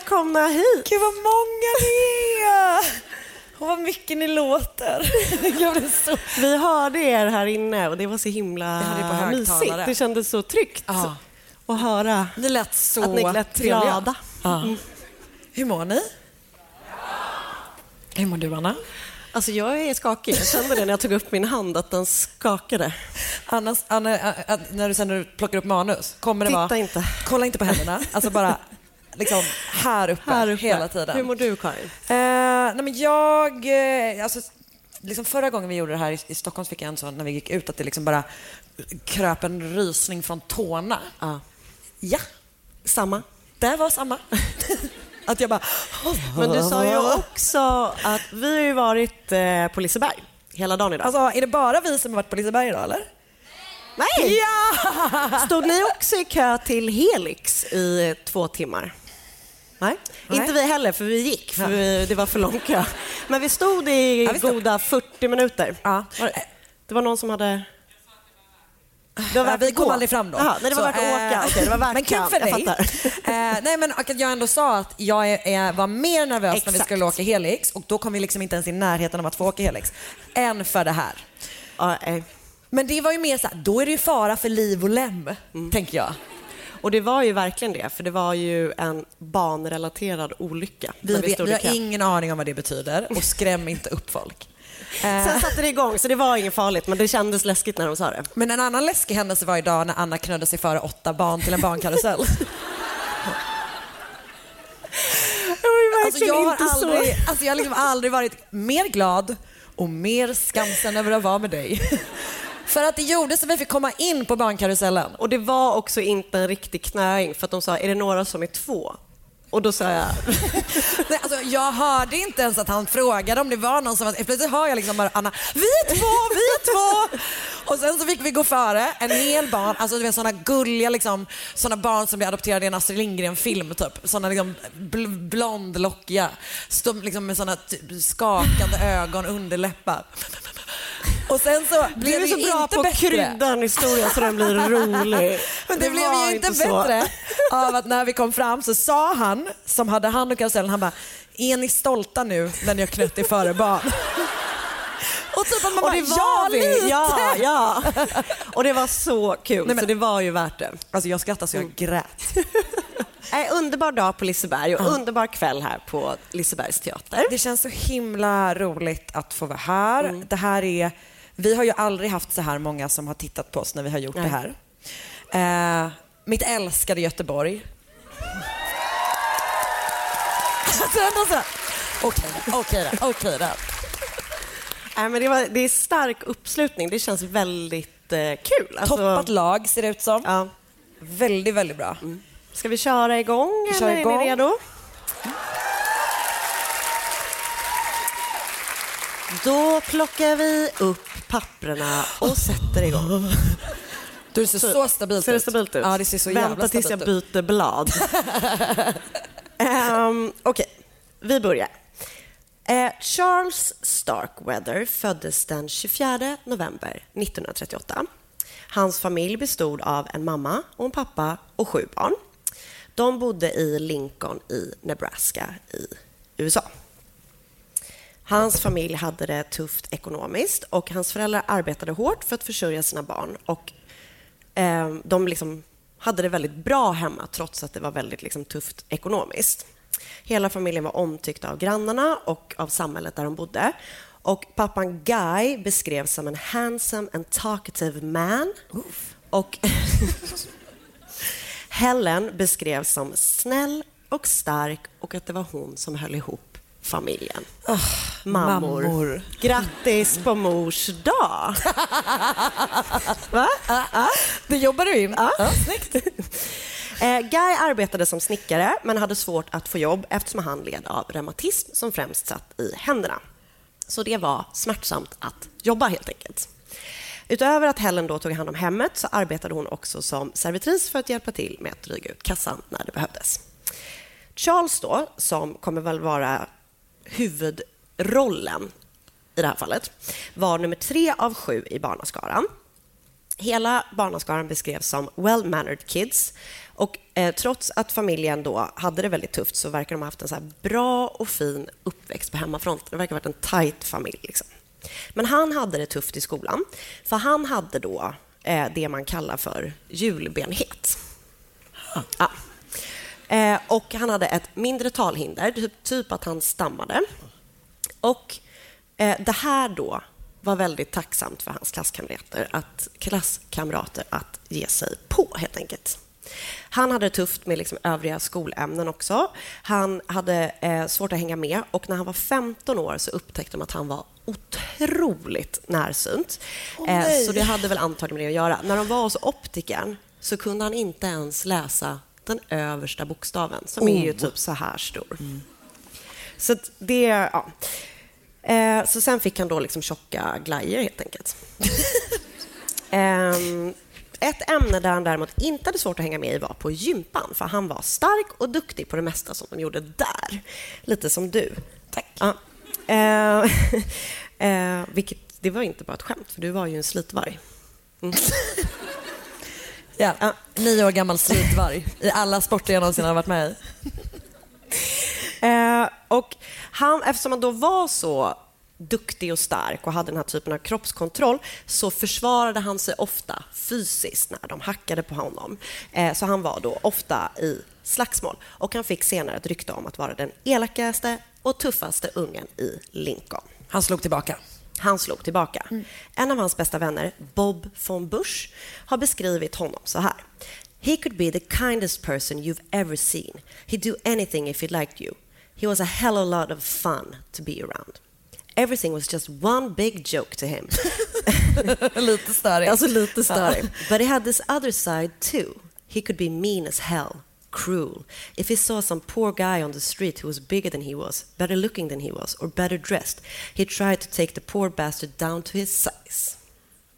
Välkomna hit! Gud vad många ni är! Och vad mycket ni låter. Jag blev så... Vi hörde er här inne och det var så himla det mysigt. Det kändes så tryggt Ja. att höra Ni lät så att ni lät glada. Ja. Hur mår ni? Hur mår du, Anna? Alltså jag är skakig. Jag kände det när jag tog upp min hand, att den skakade. Anna, Anna när du sen när du plockar upp manus, kommer det Titta vara... inte. Kolla inte på händerna. Alltså bara liksom här uppe, Här uppe. hela tiden. Hur mår du, Karin? Eh, nej men jag, eh, alltså, liksom förra gången vi gjorde det här i, i Stockholm fick jag en sån när vi gick ut att det liksom bara kröp en rysning från tårna. Ja. Ja, Samma. det var samma. att jag bara... Men du sa ju också att vi har ju varit eh, på Liseberg hela dagen idag. Alltså, är det bara vi som har varit på Liseberg idag eller? Nej! Ja! Stod ni också i kö till Helix i två timmar? Nej. Nej. Inte vi heller, för vi gick, för vi, det var för lång kö. Men vi stod i Ja, vi stod. goda 40 minuter. Ja. Det- var någon som hade... Det var Ja, värt vi kom aldrig fram då. Jaha, nej, det var Så, värt att åka. eh, Okej, det var värt Men kul för dig. Eh, nej, men att jag ändå sa att jag är, var mer nervös när vi Exakt. skulle åka Helix och då kom vi liksom inte ens i närheten av att få åka Helix, än för det här. Ja, eh. Men det var ju mer så här, då är det ju fara för liv och lem, Mm. tänker jag. Och det var ju verkligen det, för det var ju en banrelaterad olycka. Vi, vi vi har ingen aning om vad det betyder och skräm inte upp folk. Eh, Sen satte det igång, så det var inget farligt, men det kändes läskigt när de sa det. men en annan läskig händelse var idag när Anna knödde sig före åtta barn till en barnkarusell. Ju Alltså jag, har aldrig, alltså jag har liksom aldrig varit mer glad och mer skamsen över att vara med dig. För att det gjorde så vi fick komma in på barnkarusellen. Och det var också inte en riktig knöing, för att de sa, är det några som är två? Och då sa jag, Nej, alltså, jag hörde inte ens att han frågade om det var någon som var... Plötsligt hör jag liksom bara Anna, vi är två, vi är två! Och sen så fick vi gå före, en hel barn, alltså du vet sådana gulliga liksom, sådana barn som blir adopterade i en Astrid Lindgren-film typ. Sådana liksom bl- blondlockiga, stod liksom med sådana skakande ögon, underläppar. Och sen så du blev är det så ju bra inte på att bättre. krydda en historia så den blir rolig. Men det, blev var ju inte så. bättre av att när vi kom fram så sa han, som hade hand om karusellen, han bara, är ni stolta nu när ni har knött er före barn? Och typ att man Och bara, det ja vi! lite! Ja, ja. Och det var så kul, Nej, men- så det var ju värt det. Alltså jag skrattade så jag grät. Äh, underbar dag på Liseberg och underbar kväll här på Lisebergs teater. Det känns så himla roligt att få vara här. Det här är, vi har ju aldrig haft så här många som har tittat på oss när vi har gjort Nej. det här. Eh, mitt älskade Göteborg. Okej då, okej då, okej då. Nej, men det, var, det är stark uppslutning. Det känns väldigt eh, kul. Alltså, Toppat lag ser det ut som. Ja. Väldigt, väldigt bra. Ska vi köra igång? Vi kör eller igång. Är ni redo? Då plockar vi upp papprena och sätter igång. Du, det ser så, stabilt Ser det stabilt ut? Ja, det ser så Vänta tills jag byter blad. um, Okej, vi börjar. Eh, Charles Starkweather föddes den 24 november 1938. Hans familj bestod av en mamma och en pappa och sju barn. De bodde i Lincoln i Nebraska i USA. Hans familj hade det tufft ekonomiskt och hans föräldrar arbetade hårt för att försörja sina barn. Och eh, de liksom hade det väldigt bra hemma trots att det var väldigt liksom, tufft ekonomiskt. Hela familjen var omtyckta av grannarna och av samhället där de bodde. Och pappan Guy beskrevs som en handsome and talkative man. Och Helen beskrevs som snäll och stark och att det var hon som höll ihop familjen. mammor. mammor. Grattis på mors dag! Va? Det jobbar du in. Ja. Eh, Guy arbetade som snickare men hade svårt att få jobb eftersom han led av reumatism som främst satt i händerna. Så det var smärtsamt att jobba helt enkelt. Utöver att Helen då tog hand om hemmet så arbetade hon också som servitris för att hjälpa till med att dryga ut kassan när det behövdes. Charles då, som kommer väl vara huvudrollen i det här fallet, var nummer tre av sju i barnaskaran. Hela barnaskaran beskrevs som well-mannered kids. Och eh, trots att familjen då hade det väldigt tufft så verkar de ha haft en så här bra och fin uppväxt på hemmafronten. Det verkar ha varit en tight familj. Liksom. Men han hade det tufft i skolan, för han hade då eh, det man kallar för hjulbenhet. Ja. Eh, och han hade ett mindre talhinder, typ, typ att han stammade. Och eh, det här då var väldigt tacksamt för hans klasskamrater att, klasskamrater att ge sig på, helt enkelt. Han hade det tufft med liksom övriga skolämnen också. Han hade eh, svårt att hänga med och när han var 15 år så upptäckte de att han var otroligt närsynt. eh, så det hade väl antagligen med det att göra. När de var hos optikern så kunde han inte ens läsa den översta bokstaven som är ju typ så här stor. Så att det... Ja. Eh, så sen fick han då liksom tjocka glajjor helt enkelt. Ehm, ett ämne där han däremot inte hade svårt att hänga med i var på gympan, för han var stark och duktig på det mesta som de gjorde där. Lite som du. Tack. Ja. Eh, eh, vilket, det var inte bara ett skämt, för du var ju en slitvarg. Ja. Nio år gammal slitvarg i alla sporter jag någonsin har varit med i. Eh, och han, eftersom han då var så duktig och stark och hade den här typen av kroppskontroll så försvarade han sig ofta fysiskt när de hackade på honom. Eh, så han var då ofta i slagsmål och han fick senare ett rykte om att vara den elakaste och tuffaste ungen i Lincoln. Han slog tillbaka. Han slog tillbaka. En av hans bästa vänner, Bob von Busch, har beskrivit honom så här. He could be the kindest person you've ever seen. He'd do anything if he liked you. He was a hell of a lot of fun to be around. Everything was just one big joke to him. Lite störig. Alltså lite större. But he had this other side too. He could be mean as hell, cruel. If he saw some poor guy on the street who was bigger than he was, better looking than he was, or better dressed, he tried to take the poor bastard down to his size.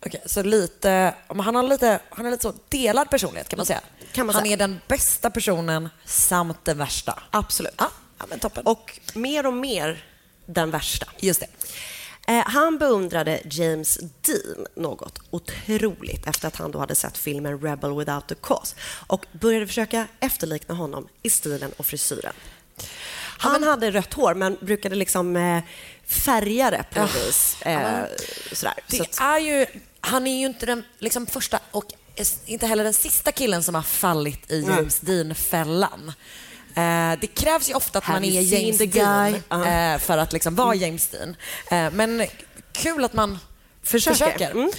Okej, så lite, han har lite, han har lite så delad personlighet kan man säga. Kan man han säga. är den bästa personen samt den värsta. Absolut. Ja, ja men toppen. Och mer och mer den värsta. Just det. Eh, han beundrade James Dean något otroligt efter att han då hade sett filmen Rebel without a cause och började försöka efterlikna honom i stilen och frisyren. Han hade rött hår men brukade liksom eh, färga det på något vis. Eh, sådär. Det är ju, han är ju inte den liksom, första och inte heller den sista killen som har fallit i James Dean-fällan. Eh, det krävs ju ofta att Have man är James Dean? Uh. eh, för att liksom vara James Dean. Eh, men kul att man Försöker. försöker. Mm.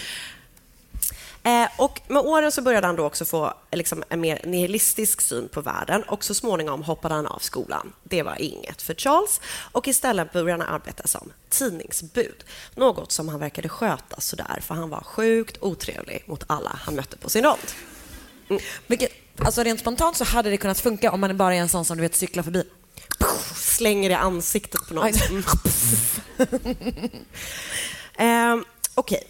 Eh, och med åren så började han då också få eh, liksom, en mer nihilistisk syn på världen och så småningom hoppade han av skolan. Det var inget för Charles och istället började han arbeta som tidningsbud. Något som han verkade sköta sådär för han var sjukt otrevlig mot alla han mötte på sin rond. Vilket, alltså rent spontant så hade det kunnat funka om man bara är en sån som du vet cyklar förbi. Slänger i ansiktet på någon. Aj. Ehm, Okej.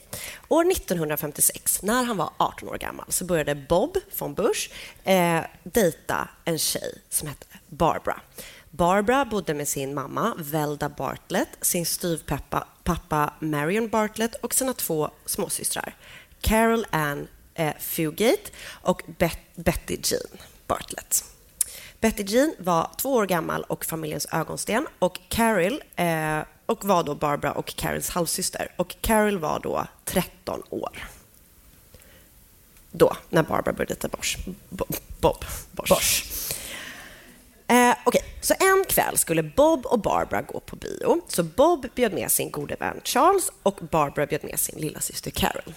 År 1956, när han var 18 år gammal, så började Bob von Bush eh, dejta en tjej som hette Barbara. Barbara bodde med sin mamma Velda Bartlett, sin styvpappa pappa Marion Bartlett och sina två småsystrar Carol Ann eh, Fugate och Bet- Betty Jean Bartlett. Betty Jean var två år gammal och familjens ögonsten och Carol eh, och var då Barbara och Carols halvsyster. Och Carol var då 13 år. Då, när Barbara började dejta Bosch. Bob. Bob. Bosch. Eh, Okej, så en kväll skulle Bob och Barbara gå på bio. Så Bob bjöd med sin gode vän Charles och Barbara bjöd med sin lilla syster Carol.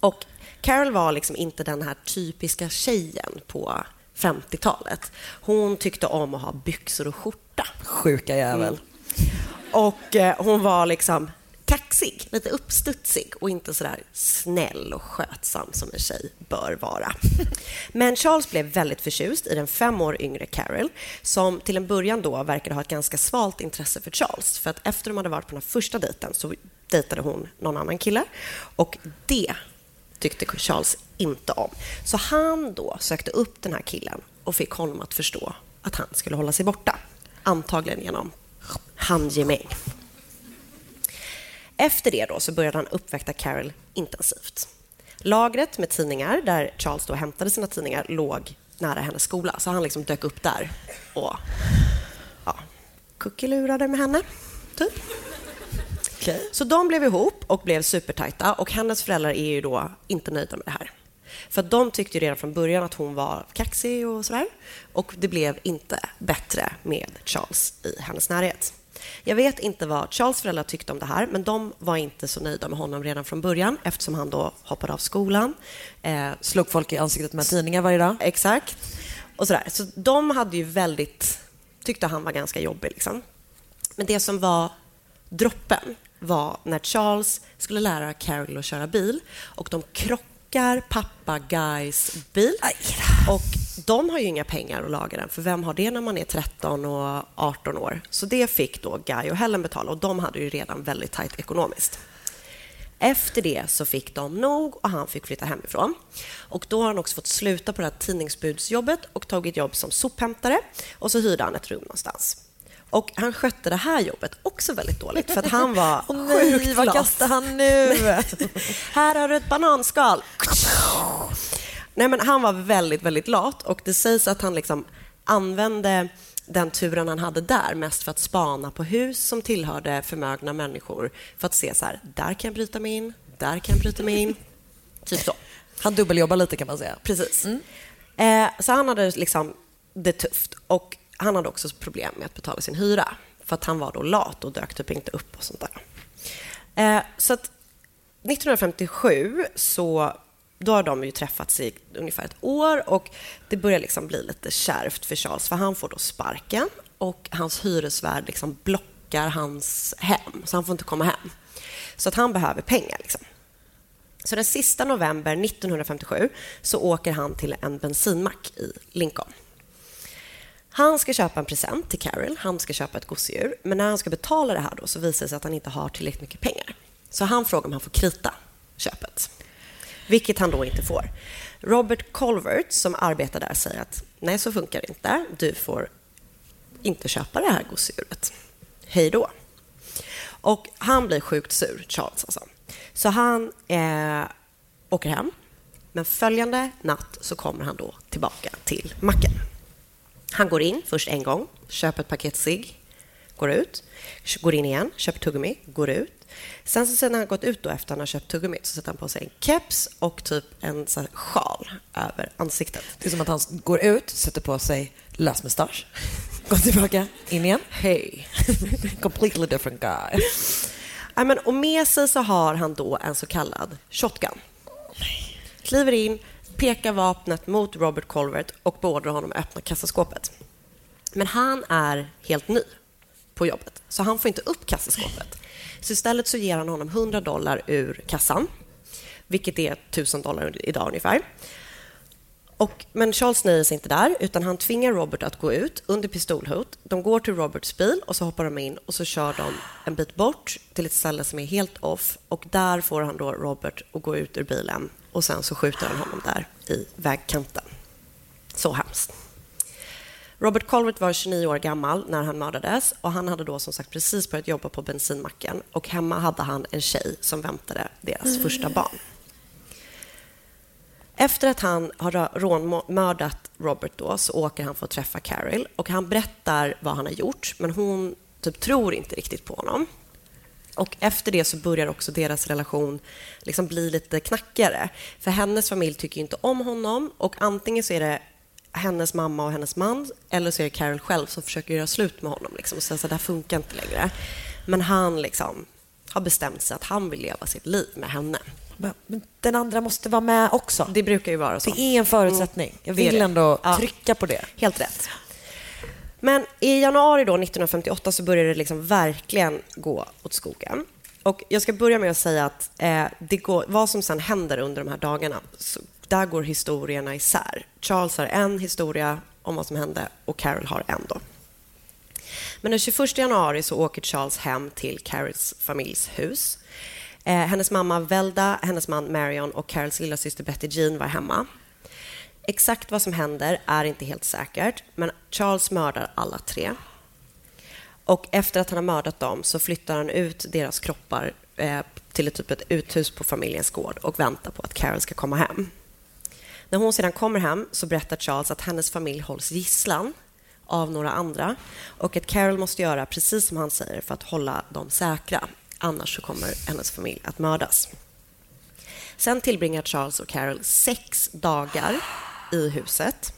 Och Carol var liksom inte den här typiska tjejen på 50-talet. Hon tyckte om att ha byxor och skjorta. Sjuka jävel. Mm. Och eh, hon var liksom kaxig, lite uppstudsig och inte så där snäll och skötsam som en tjej bör vara. Men Charles blev väldigt förtjust i den fem år yngre Carol som till en början då verkade ha ett ganska svalt intresse för Charles. För att efter de hade varit på den första dejten så dejtade hon någon annan kille och det tyckte Charles inte om. Så han då sökte upp den här killen och fick honom att förstå att han skulle hålla sig borta. Antagligen genom handgemäng. Efter det då så började han uppvakta Carol intensivt. Lagret med tidningar, där Charles då hämtade sina tidningar, låg nära hennes skola. Så han liksom dök upp där och ja, kuckelurade med henne, typ. Så de blev ihop och blev supertajta och hennes föräldrar är ju då inte nöjda med det här. För de tyckte ju redan från början att hon var kaxig och sådär. Och det blev inte bättre med Charles i hennes närhet. Jag vet inte vad Charles föräldrar tyckte om det här, men de var inte så nöjda med honom redan från början eftersom han då hoppade av skolan. Eh, Slog folk i ansiktet med tidningar varje dag. Exakt. Och sådär. Så de hade ju väldigt... tyckte han var ganska jobbig. Liksom. Men det som var droppen var när Charles skulle lära Carol att köra bil och de krockar pappa Guys bil. Och de har ju inga pengar att laga den, för vem har det när man är 13 och 18 år? Så det fick då Guy och Helen betala och de hade ju redan väldigt tajt ekonomiskt. Efter det så fick de nog och han fick flytta hemifrån. Och då har han också fått sluta på det här tidningsbudsjobbet och tagit jobb som sophämtare och så hyrde han ett rum någonstans. Och han skötte det här jobbet också väldigt dåligt för att han var Åh nej, sjukt vad kastar han nu? Här har du ett bananskal. Nej, men han var väldigt, väldigt lat och det sägs att han liksom använde den turen han hade där mest för att spana på hus som tillhörde förmögna människor för att se så här, där kan jag bryta mig in, där kan jag bryta mig in. Typ så. Han dubbeljobbar lite kan man säga. Precis. Eh, så han hade liksom det tufft och han hade också problem med att betala sin hyra för att han var då lat och dök typ inte upp och sånt där. Eh, så att 1957 så då har de ju träffats i ungefär ett år och det börjar liksom bli lite kärvt för Charles för han får då sparken och hans hyresvärd liksom blockar hans hem så han får inte komma hem. Så att han behöver pengar. Liksom. Så den sista november 1957 så åker han till en bensinmack i Lincoln. Han ska köpa en present till Carol, han ska köpa ett gosedjur. Men när han ska betala det här då så visar det sig att han inte har tillräckligt mycket pengar. Så han frågar om han får krita köpet. Vilket han då inte får. Robert Colvert som arbetar där säger att nej, så funkar det inte. Du får inte köpa det här gosedjuret. Hej då. Och han blir sjukt sur, Charles alltså. Så han eh, åker hem. Men följande natt så kommer han då tillbaka till macken. Han går in först en gång, köper ett paket cigg, går ut, går in igen, köper tuggummi, går ut. Sen så sen han gått ut då efter han har köpt tuggummit så sätter han på sig en keps och typ en så sjal över ansiktet. Det är som att han går ut, sätter på sig lösmustasch, går tillbaka, in igen. Hej. Completely different guy. Ja, men, och med sig så har han då en så kallad shotgun. kliver in, pekar vapnet mot Robert Colvert och beordrar honom att öppna kassaskåpet. Men han är helt ny på jobbet, så han får inte upp kassaskåpet. Så istället så ger han honom 100 dollar ur kassan, vilket är 1000 dollar idag ungefär. Och, men Charles nöjer sig inte där, utan han tvingar Robert att gå ut under pistolhot. De går till Roberts bil och så hoppar de in och så kör de en bit bort till ett ställe som är helt off och där får han då Robert att gå ut ur bilen och sen så skjuter han honom där i vägkanten. Så hemskt. Robert Colvert var 29 år gammal när han mördades och han hade då som sagt precis börjat jobba på bensinmacken och hemma hade han en tjej som väntade deras första barn. Efter att han har rånmördat Robert då, så åker han för att träffa Carol. Och han berättar vad han har gjort, men hon typ tror inte riktigt på honom. Och Efter det så börjar också deras relation liksom bli lite knackigare. För hennes familj tycker inte om honom och antingen så är det hennes mamma och hennes man eller så är det Carol själv som försöker göra slut med honom. Liksom, och säga att det här funkar inte längre. Men han liksom har bestämt sig att han vill leva sitt liv med henne. Men den andra måste vara med också. Det brukar ju vara så. Det är en förutsättning. Jag Det är vill ändå Ja. trycka på det. Helt rätt. Men i januari då, 1958 så började det liksom verkligen gå åt skogen. Och jag ska börja med att säga att eh, det går, vad som sen händer under de här dagarna, så där går historierna isär. Charles har en historia om vad som hände och Carol har en. Då. Men den 21 januari så åker Charles hem till Carols familjs hus. Eh, hennes mamma Velda, hennes man Marion och Carols lilla syster Betty Jean var hemma. Exakt vad som händer är inte helt säkert, men Charles mördar alla tre. Och efter att han har mördat dem så flyttar han ut deras kroppar eh, till ett, typ ett uthus på familjens gård och väntar på att Carol ska komma hem. När hon sedan kommer hem så berättar Charles att hennes familj hålls gisslan av några andra och att Carol måste göra precis som han säger för att hålla dem säkra. Annars så kommer hennes familj att mördas. Sen tillbringar Charles och Carol sex dagar i huset.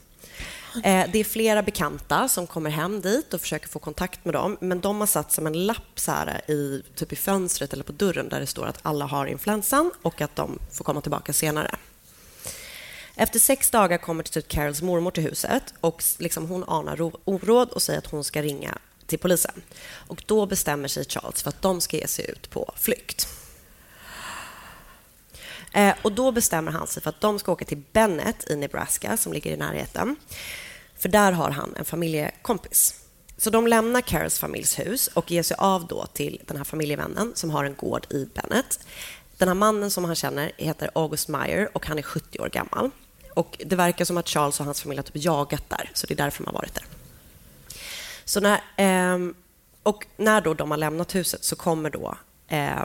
Eh, det är flera bekanta som kommer hem dit och försöker få kontakt med dem men de har satt som en lapp så här i, typ i fönstret eller på dörren där det står att alla har influensan och att de får komma tillbaka senare. Efter sex dagar kommer till slut Carols mormor till huset och liksom hon anar oråd och säger att hon ska ringa till polisen. Och Då bestämmer sig Charles för att de ska ge sig ut på flykt. Eh, och Då bestämmer han sig för att de ska åka till Bennett i Nebraska, som ligger i närheten. För där har han en familjekompis. Så de lämnar Carols familjs hus och ger sig av då till den här familjevännen som har en gård i Bennett. Den här mannen som han känner heter August Meyer och han är 70 år gammal. Och Det verkar som att Charles och hans familj har typ jagat där, så det är därför de har varit där. Så när, eh, och när då de har lämnat huset så kommer då eh,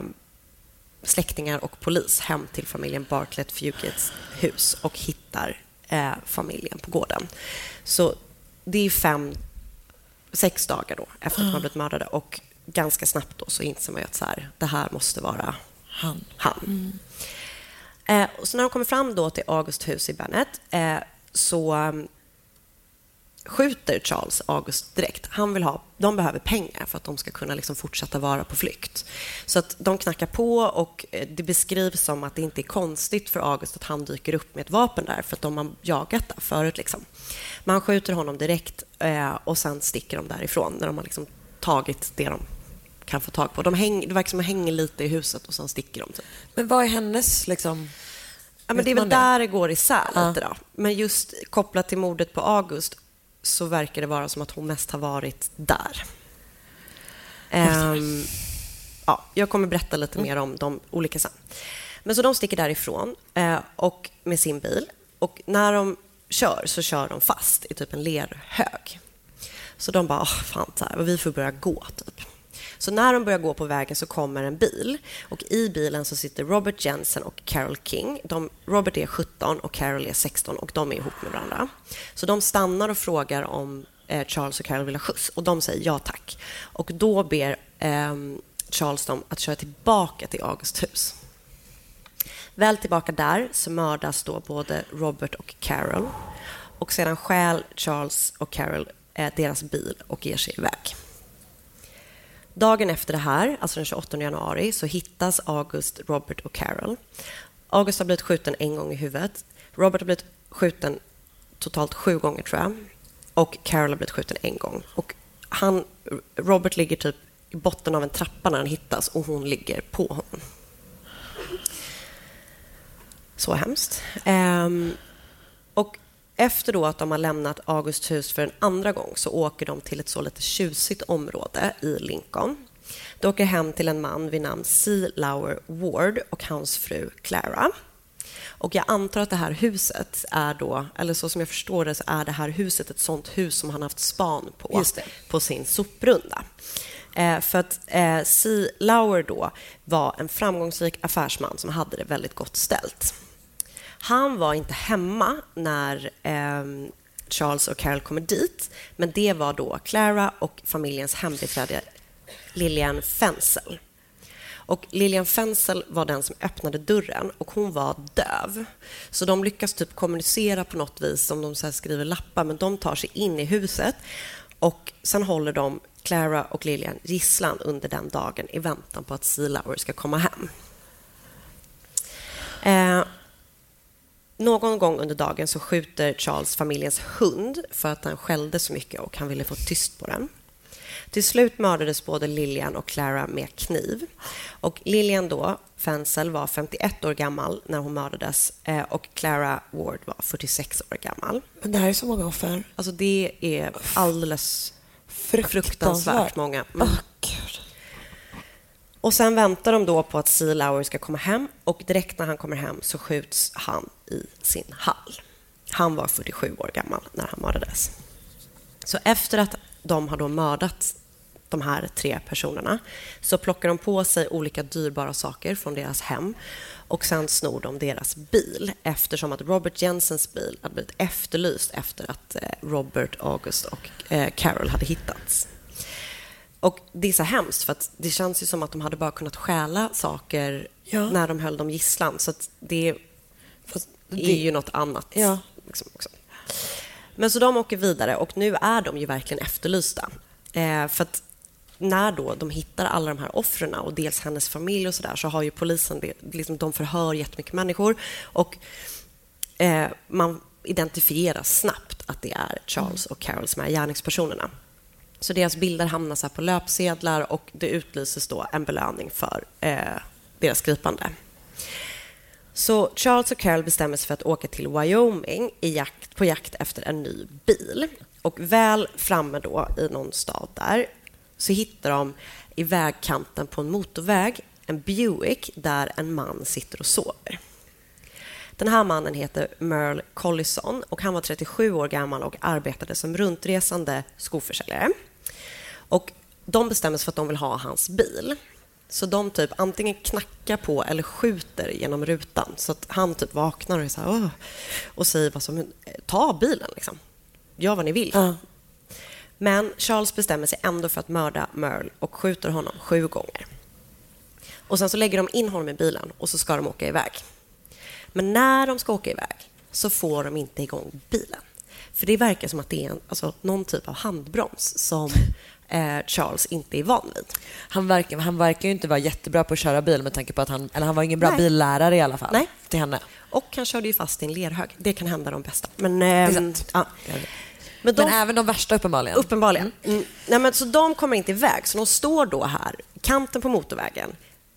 släktingar och polis hem till familjen Bartlett Fugits hus och hittar eh, familjen på gården. Så det är fem, sex dagar då efter att de har blivit mördade och ganska snabbt då så inser man ju att så här, det här måste vara Han. han. Eh, och så när de kommer fram då till August hus i Bennett eh, så skjuter Charles August direkt. Han vill ha, de behöver pengar för att de ska kunna liksom fortsätta vara på flykt. Så att de knackar på och eh, det beskrivs som att det inte är konstigt för August att han dyker upp med ett vapen där för att de har jagat där förut. Liksom. Men han skjuter honom direkt eh, och sen sticker de därifrån när de har liksom tagit det de kan få tag på. De häng, det verkar som att de hänger lite i huset och sen sticker de. Typ. Men vad är hennes liksom... Ja, men det är väl man där det går isär Ja. lite. Då. Men just kopplat till mordet på August så verkar det vara som att hon mest har varit där. Ehm, ja, jag kommer berätta lite mer om de olika sen. Men så de sticker därifrån eh, och med sin bil. Och när de kör så kör de fast i typ en lerhög. Så de bara, "Åh, fan, så här, vi får börja gå. Typ. Så när de börjar gå på vägen så kommer en bil och i bilen så sitter Robert Jensen och Carol King. De, Robert är 17 och Carol är 16 och de är ihop med varandra. Så de stannar och frågar om eh, Charles och Carol vill ha skjuts och de säger ja tack. Och då ber eh, Charles dem att köra tillbaka till August hus. Väl tillbaka där så mördas då både Robert och Carol och sedan stjäl Charles och Carol eh, deras bil och ger sig iväg. Dagen efter det här, alltså den 28 januari, så hittas August, Robert och Carol August har blivit skjuten en gång i huvudet. Robert har blivit skjuten totalt sju gånger, tror jag. Och Carol har blivit skjuten en gång. Och han, Robert ligger typ i botten av en trappa när han hittas och hon ligger på honom. Så hemskt. Um, efter då att de har lämnat Augusts hus för en andra gång så åker de till ett så lite tjusigt område i Lincoln. De åker hem till en man vid namn C. Lauer Ward och hans fru Clara. Och jag antar att det här huset är då, eller så som jag förstår det, så är det här huset ett sånt hus som han haft span på, på sin soprunda. Eh, för att eh, C. Lauer då var en framgångsrik affärsman som hade det väldigt gott ställt. Han var inte hemma när eh, Charles och Carol kommer dit, men det var då Clara och familjens hembiträde Lilian Fensel. Och Lilian Fensel var den som öppnade dörren och hon var döv. Så de lyckas typ kommunicera på något vis, som de så här skriver lappar, men de tar sig in i huset och sen håller de Clara och Lilian gisslan under den dagen i väntan på att Sea Lauer ska komma hem. Eh, någon gång under dagen så skjuter Charles familjens hund för att den skällde så mycket och han ville få tyst på den. Till slut mördades både Lilian och Clara med kniv. Och Lilian då, Fensel, var 51 år gammal när hon mördades eh, och Clara Ward var 46 år gammal. Men det här är så många offer. Alltså det är alldeles fruktansvärt många. Mm. Gud. Och sen väntar de då på att Sea Lauer ska komma hem och direkt när han kommer hem så skjuts han i sin hall. Han var 47 år gammal när han mördades. Så efter att de har då mördat de här tre personerna så plockar de på sig olika dyrbara saker från deras hem och sen snor de deras bil eftersom att Robert Jensens bil hade blivit efterlyst efter att eh, Robert, August och eh, Carol hade hittats. Och Det är så hemskt, för det känns ju som att de hade bara kunnat stjäla saker Ja. när de höll dem gisslan. Så det Fast är det- ju något annat. Ja. Liksom också. Men så de åker vidare och nu är de ju verkligen efterlysta. Eh, för att när då de hittar alla de här offren och dels hennes familj och så där så har ju polisen, liksom, de förhör jättemycket människor och eh, man identifierar snabbt att det är Charles och Carol som är gärningspersonerna. Så deras bilder hamnar så på löpsedlar och det utlyses då en belöning för eh, deras gripande. Så Charles och Carol bestämmer sig för att åka till Wyoming i jakt, på jakt efter en ny bil. Och väl framme då i någon stad där så hittar de i vägkanten på en motorväg en Buick där en man sitter och sover. Den här mannen heter Merle Collison och han var 37 år gammal och arbetade som runtresande skoförsäljare. Och de bestämmer sig för att de vill ha hans bil. Så de typ antingen knackar på eller skjuter genom rutan så att han typ vaknar och är så här, "Åh", och säger bara "Men, eh, ta bilen liksom. Gör vad ni vill. Ja. Men Charles bestämmer sig ändå för att mörda Merle och skjuter honom sju gånger. Och Sen så lägger de in honom i bilen och så ska de åka iväg. Men när de ska åka iväg så får de inte igång bilen. För det verkar som att det är en, alltså, någon typ av handbroms som eh, Charles inte är van vid. Han verkar, han verkar ju inte vara jättebra på att köra bil med tanke på att han, eller han var ingen bra Nej. billärare i alla fall. Nej. Till henne. Och han körde ju fast i en lerhög. Det kan hända de bästa. Men, sant. ja. Men de Men även de värsta uppenbarligen. Uppenbarligen. Mm. Nej, men, så de kommer inte iväg, så de står då här, kanten på motorvägen,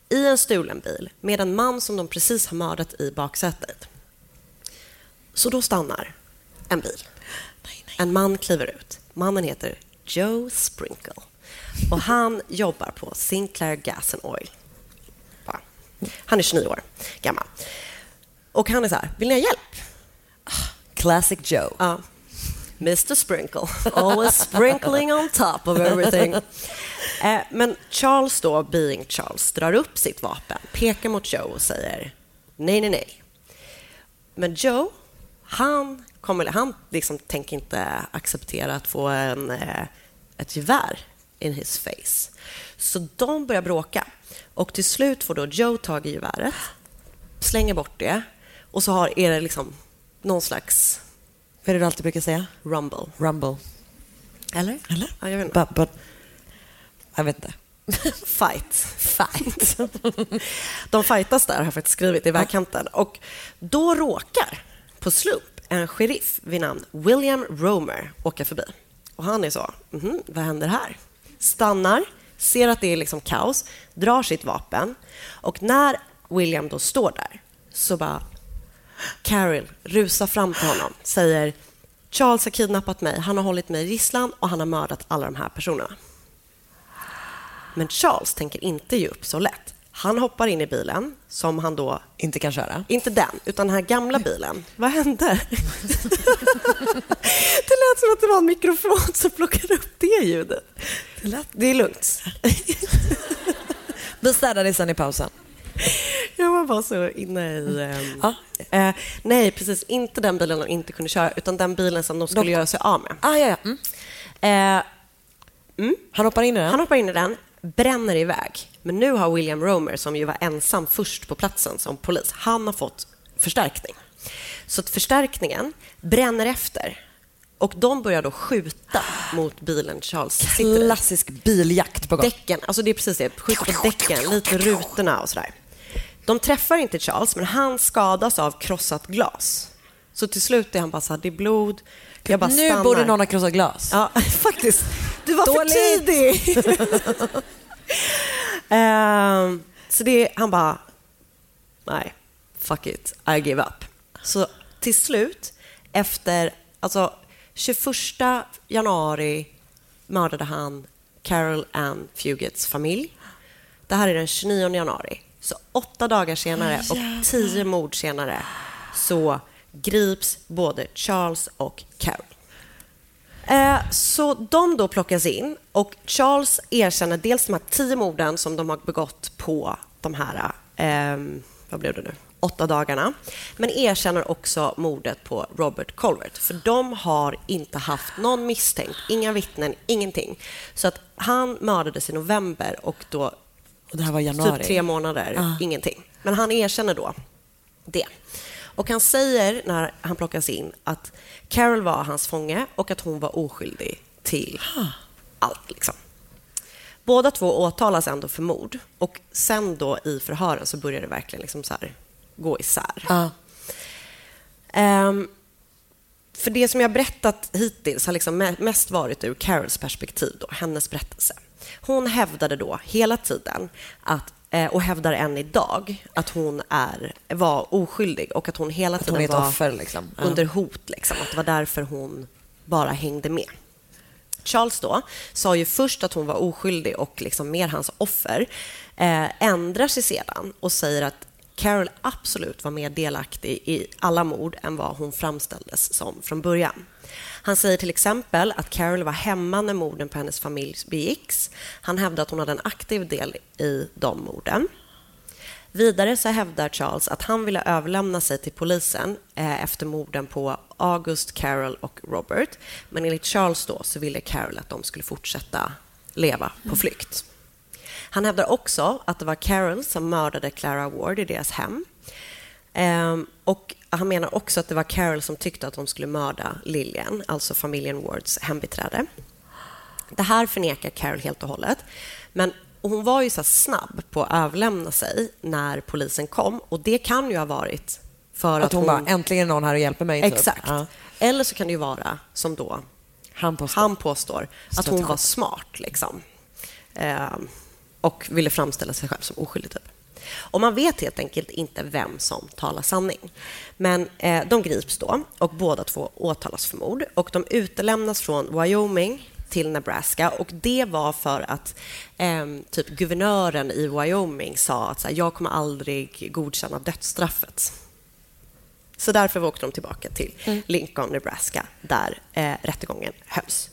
i en stulen bil med en man som de precis har mördat i baksätet. Så då stannar en bil. En man kliver ut. Mannen heter Joe Sprinkle och han jobbar på Sinclair Gas and Oil. Han är 29 år gammal. Och han är så här, vill ni ha hjälp? Classic Joe. Ja. Mr Sprinkle, always sprinkling on top of everything. Eh, men Charles då, being Charles, drar upp sitt vapen, pekar mot Joe och säger nej, nej, nej. Men Joe, han, kommer, han liksom tänker inte acceptera att få en, eh, ett gevär in his face. Så de börjar bråka. Och till slut får då Joe tag i geväret, slänger bort det och så har, är det liksom någon slags Vad är det du alltid brukar säga? rumble. Rumble. Eller? Eller? Ja, jag vet inte. But, but, jag vet inte. Fight. Fight. De fightas där, har jag faktiskt skrivit, i vägkanten. Och då råkar, på slump, en sheriff vid namn William Romer åka förbi. Och han är så, mhm, vad händer här? Stannar, ser att det är liksom kaos, drar sitt vapen. Och när William då står där så bara Carol rusar fram till honom, säger Charles har kidnappat mig, han har hållit mig i gisslan och han har mördat alla de här personerna. Men Charles tänker inte ge upp så lätt. Han hoppar in i bilen, som han då... Inte kan köra. Inte den, utan den här gamla bilen. Vad hände? det lät som att det var en mikrofon som plockade upp det ljudet. Det, lät... det är lugnt. Vi städar det sen i pausen. Jag var bara så inne i... ehm, eh, nej, precis. Inte den bilen de inte kunde köra, utan den bilen som de skulle De- göra sig av med. Ah, ja, ja. Mm. Eh, Han hoppar in i den. Han hoppar in i den, bränner iväg. Men nu har William Romer, som ju var ensam först på platsen som polis, han har fått förstärkning. Så att förstärkningen bränner efter. Och de börjar då skjuta mot bilen Charles sitter i. Klassisk biljakt på gång. Däcken, alltså det är precis det. Skjuter på däcken, lite rutorna och sådär. De träffar inte Charles, men han skadas av krossat glas. Så till slut är han bara så här, det är blod. Jag bara nu stannar. borde någon ha krossat glas. Ja, faktiskt. Du var Dåligt. för tidig. Ehm, så det, han bara, nej, fuck it, I give up. Så till slut, efter, alltså 21 januari mördade han Carol Ann Fugits familj. Det här är den 29 januari. Så åtta dagar senare och tio mord senare så grips både Charles och Carol. Eh, Så de då plockas in och Charles erkänner dels de här tio morden som de har begått på de här, eh, vad blev det nu, åtta dagarna. Men erkänner också mordet på Robert Colbert. För de har inte haft någon misstänkt, inga vittnen, ingenting. Så att han mördades i november och då Och det här var januari. typ tre månader, Ah. ingenting. Men han erkänner då det. Och han säger när han plockas in att Carol var hans fånge och att hon var oskyldig till allt. Liksom. Båda två åtalas ändå för mord och sen då i förhören så börjar det verkligen liksom så här gå isär. Ja. Ehm, för det som jag berättat hittills har liksom me- mest varit ur Carols perspektiv, då, hennes berättelse. Hon hävdade då hela tiden att och hävdar än idag att hon är, var oskyldig och att hon hela tiden hon var offer, liksom. Under hot. Liksom, att det var därför hon bara hängde med. Charles då sa ju först att hon var oskyldig och liksom mer hans offer. Eh, ändrar sig sedan och säger att Carol absolut var mer delaktig i alla mord än vad hon framställdes som från början. Han säger till exempel att Carol var hemma när morden på hennes familj begicks. Han hävdar att hon hade en aktiv del i de morden. Vidare så hävdar Charles att han ville överlämna sig till polisen eh, efter morden på August, Carol och Robert. Men enligt Charles då så ville Carol att de skulle fortsätta leva på flykt. Han hävdar också att det var Carol som mördade Clara Ward i deras hem. Ehm, och han menar också att det var Carol som tyckte att de skulle mörda Lillian, alltså familjen Wards hembiträde. Det här förnekar Carol helt och hållet. Men hon var ju så snabb på att överlämna sig när polisen kom. Och Det kan ju ha varit för att, Att hon bara, äntligen någon här och hjälper mig. typ. Exakt. Ja. Eller så kan det ju vara, som då Han påstår. han påstår, att hon var smart. Liksom. Ehm, och ville framställa sig själv som oskyldig. Typ. Och man vet helt enkelt inte vem som talar sanning. Men eh, de grips då och båda två åtalas för mord. Och de utelämnas från Wyoming till Nebraska. Och Det var för att ehm, typ guvernören i Wyoming sa att så här, jag kommer aldrig godkänna dödsstraffet. Så därför åkte de tillbaka till Lincoln, Nebraska, där eh, rättegången hölls.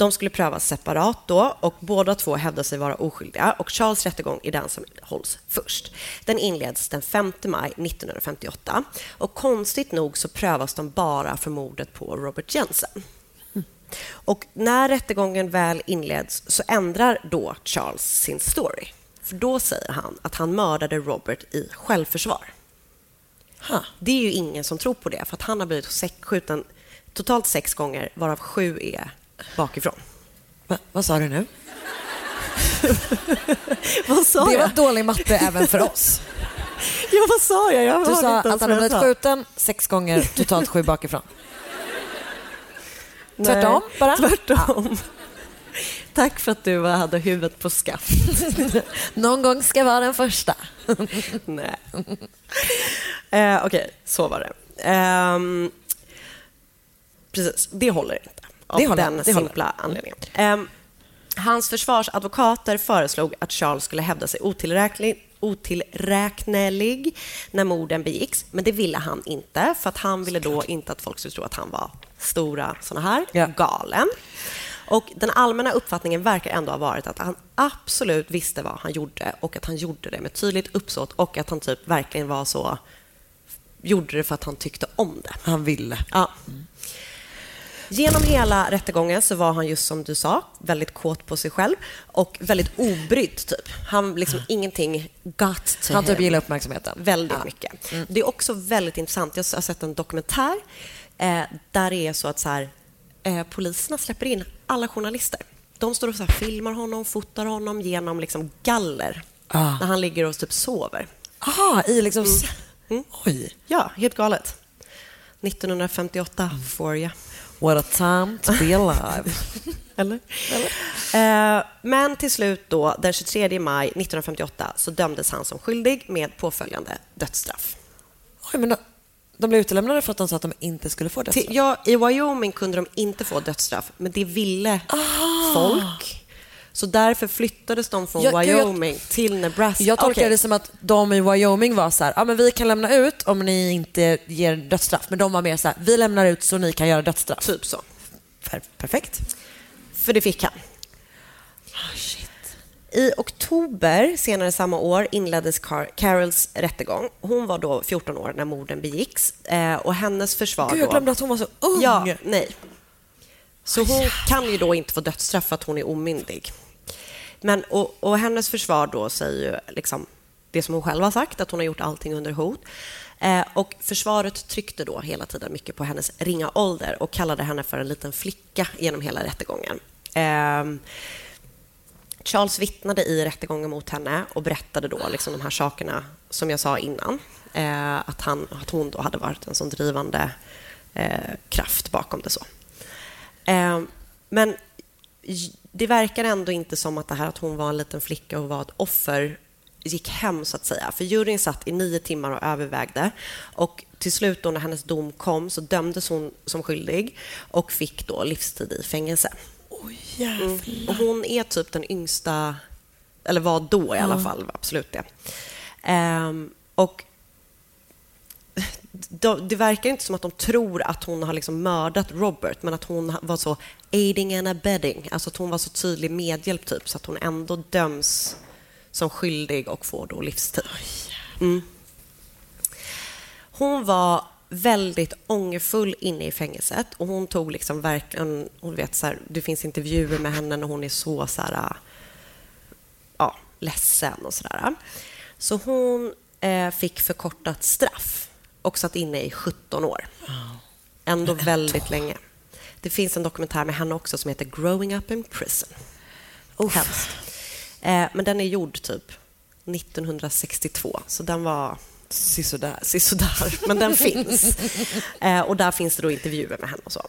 De skulle prövas separat då och båda två hävdade sig vara oskyldiga och Charles rättegång är den som hålls först. Den inleds den 5 maj 1958 och konstigt nog så prövas de bara för mordet på Robert Jensen. Och när rättegången väl inleds så ändrar då Charles sin story. För då säger han att han mördade Robert i självförsvar. Ha. Det är ju ingen som tror på det, för att han har blivit skjuten totalt sex gånger, varav sju är bakifrån. Va, vad sa du nu? Vad sa Det jag? var dålig matte även för oss. Ja, vad sa jag? Jag Du sa att han hade jag blivit skjuten sex gånger, totalt sju bakifrån. Tvärtom bara? Tvärtom. Tack för att du hade huvudet på skaft. Någon gång ska vara den första. Nej. Eh, Okej, så var det. Ehm, precis, det håller inte. Av Det håller, den simpla anledningen. Ehm, hans försvarsadvokater föreslog att Charles skulle hävda sig otillräknelig, otillräknelig när morden begicks, men det ville han inte för att han ville då inte att folk skulle tro att han var stora såna här, Ja. galen. Och Den allmänna uppfattningen verkar ändå ha varit att han absolut visste vad han gjorde och att han gjorde det med tydligt uppsåt och att han typ verkligen var så gjorde det för att han tyckte om det. Han ville. Ja. Genom hela rättegången så var han just som du sa, väldigt kåt på sig själv och väldigt obrydd. Typ. Han liksom ingenting got to Han typ gillar uppmärksamheten. Väldigt Ja. mycket. Det är också väldigt intressant. Jag har sett en dokumentär eh, där det är så att så här, eh, poliserna släpper in alla journalister. De står och så här, filmar honom, fotar honom genom liksom galler Ah. när han ligger och typ sover. Aha, i liksom... Mm. Oj. Ja, helt galet. 1958 får jag. What a time to be alive. Eller? Eh, men till slut då, den 23 maj 1958 så dömdes han som skyldig med påföljande dödsstraff. Oj, men de, de blev utelämnade för att de sa att de inte skulle få dödsstraff. Till, ja, I Wyoming kunde de inte få dödsstraff, men det ville folk. Så därför flyttades de från jag- Wyoming till Nebraska. Jag tolkar Okej. det som att de i Wyoming var så här, ja men vi kan lämna ut om ni inte ger dödsstraff. Men de var mer så här, vi lämnar ut så ni kan göra dödsstraff. Typ så. Per- perfekt. För det fick han. I oktober senare samma år inleddes Car- Carols rättegång. Hon var då 14 år när morden begicks eh, och hennes försvar Gud, jag då... glömde att hon var så ung. Ja, nej. Så hon kan ju då inte få dödsstraff för att hon är omyndig. Men, och, och hennes försvar då säger ju liksom det som hon själv har sagt, att hon har gjort allting under hot. Eh, och försvaret tryckte då hela tiden mycket på hennes ringa ålder och kallade henne för en liten flicka genom hela rättegången. Eh, Charles vittnade i rättegången mot henne och berättade då liksom de här sakerna som jag sa innan. Eh, att, han, att hon då hade varit en sån drivande eh, kraft bakom det. så. Eh, men det verkar ändå inte som att det här att hon var en liten flicka och var ett offer gick hem, så att säga. För juryn satt i nio timmar och övervägde. Och till slut, då, när hennes dom kom, så dömdes hon som skyldig och fick då livstid i fängelse. Mm. Och hon är typ den yngsta, eller var då i alla fall, absolut det. Ehm, och de, det verkar inte som att de tror att hon har liksom mördat Robert, men att hon var så aiding and abetting, alltså att hon var så tydlig medhjälp typ, så att hon ändå döms som skyldig och får då livstid. Mm. Hon var väldigt ångerfull inne i fängelset och hon tog liksom verkligen, hon vet så här, det finns intervjuer med henne när hon är så så här, ja, ledsen och sådär. Så hon eh, fick förkortat straff och satt inne i 17 år. Ändå väldigt länge. Det finns en dokumentär med henne också som heter Growing Up in Prison. Hemskt. Eh, men den är gjord typ 1962, så den var Sisådär. sisådär, men den finns. Eh, och där finns det då intervjuer med henne och så.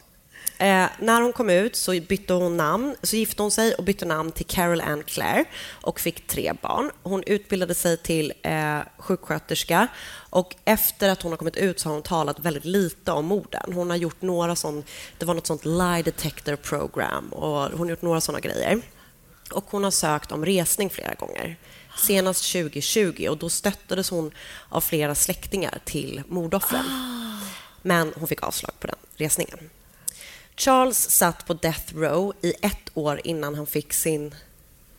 Eh, när hon kom ut så bytte hon namn, så gifte hon sig och bytte namn till Carol Ann Clare och fick tre barn. Hon utbildade sig till eh, sjuksköterska och efter att hon har kommit ut så har hon talat väldigt lite om morden. Hon har gjort några sån, det var något sånt lie detector program och hon har gjort några såna grejer. Och hon har sökt om resning flera gånger. Senast 2020 och då stöttades hon av flera släktingar till mordoffren. Men hon fick avslag på den resningen. Charles satt på death row i ett år innan han fick sin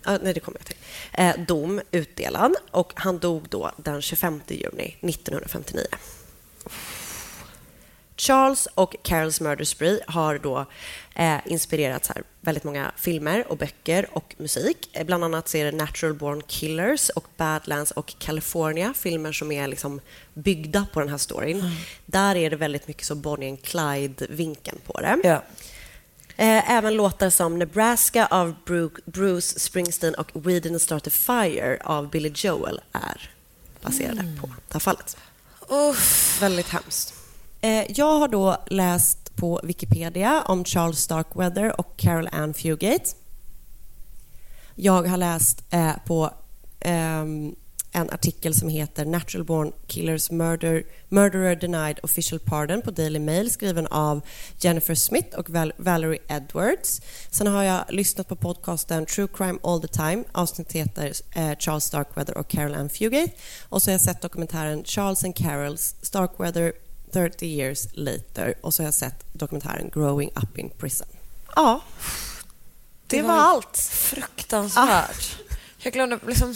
ah, nej, det kommer jag till. Eh, dom utdelad och han dog då den 25 juni 1959. Charles och Carols Murder Spree har då eh, inspirerat här väldigt många filmer och böcker och musik. Eh, bland annat det Natural Born Killers och Badlands och California, filmer som är liksom byggda på den här storyn. Där är det väldigt mycket så Bonnie and Clyde-vinkeln på det. Ja. Eh, även låtar som Nebraska av Bru- Bruce Springsteen och We Didn't Start a Fire av Billy Joel är baserade på det här fallet. Väldigt hemskt. Eh, jag har då läst på Wikipedia om Charles Starkweather och Carol Ann Fugate. Jag har läst eh, på ehm, en artikel som heter Natural Born Killers Murder, Murderer Denied Official Pardon på Daily Mail skriven av Jennifer Smith och Val- Valerie Edwards. Sen har jag lyssnat på podcasten True Crime All the Time. Avsnittet heter eh, Charles Starkweather och Carol Ann Fugate. Och så har jag sett dokumentären Charles and Carols Starkweather 30 years later. Och så har jag sett dokumentären Growing up in prison. Ja, det, var, allt. Fruktansvärt. Jag glömde liksom...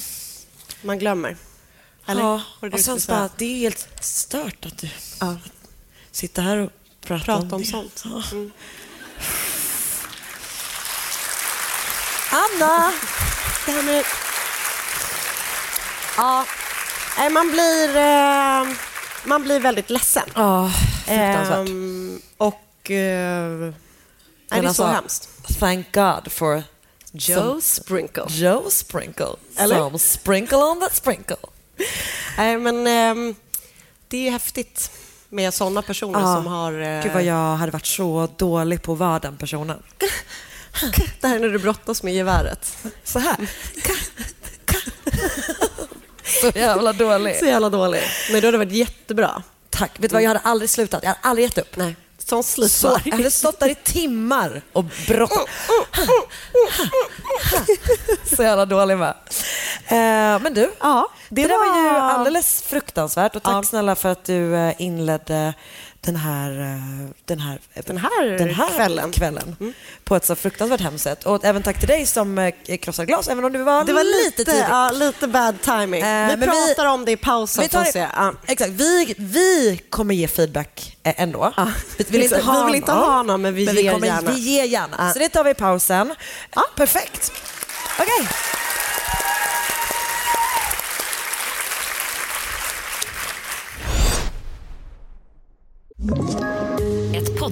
Man glömmer. Eller? Ja, Var det och du sen skulle bara, det är helt stört att du Ja. sitter här och pratar, Prata om det. sånt. Ja. Mm. Anna! Det här med... Ja, man blir, eh, man blir väldigt ledsen. Ja, fruktansvärt. Ehm, och... Eh, nej, det är så alltså, hemskt. Thank God for Joe Sprinkle. Joe Sprinkle. Eller? Some sprinkle on that sprinkle. Nej, men ehm, det är ju häftigt med sådana personer Ja. som har... eh, Gud vad jag hade varit så dålig på att vara den personen. Det här är när du brottas med geväret. Så här. så jävla dålig. Så jävla dålig. Men du hade varit jättebra. Tack. Vet du vad, jag hade aldrig slutat. Jag hade aldrig gett upp. Nej. Sån Så, jag hade stått där i timmar och brottat. Så jävla dålig med. Eh, men du, Ja, det, det där var ju var- alldeles fruktansvärt. Och tack Ja. snälla för att du eh, inledde den här, eh, den här, Den här den här kvällen. kvällen på ett så fruktansvärt hemskt sätt. Och även tack till dig som eh, krossade glas, även om du var, Det var lite lite, tidigt. ja, lite bad timing. Eh, vi men vi- pratar om det i pausen. Vi tar får det, se. Ja. Exakt, vi, vi kommer ge feedback eh, ändå. Vi vill inte ha Vi vill inte ha någon, men vi ger kommer, gärna. Vi ger gärna. Ja. Så det tar vi i pausen. Ja, perfekt. Okej. Música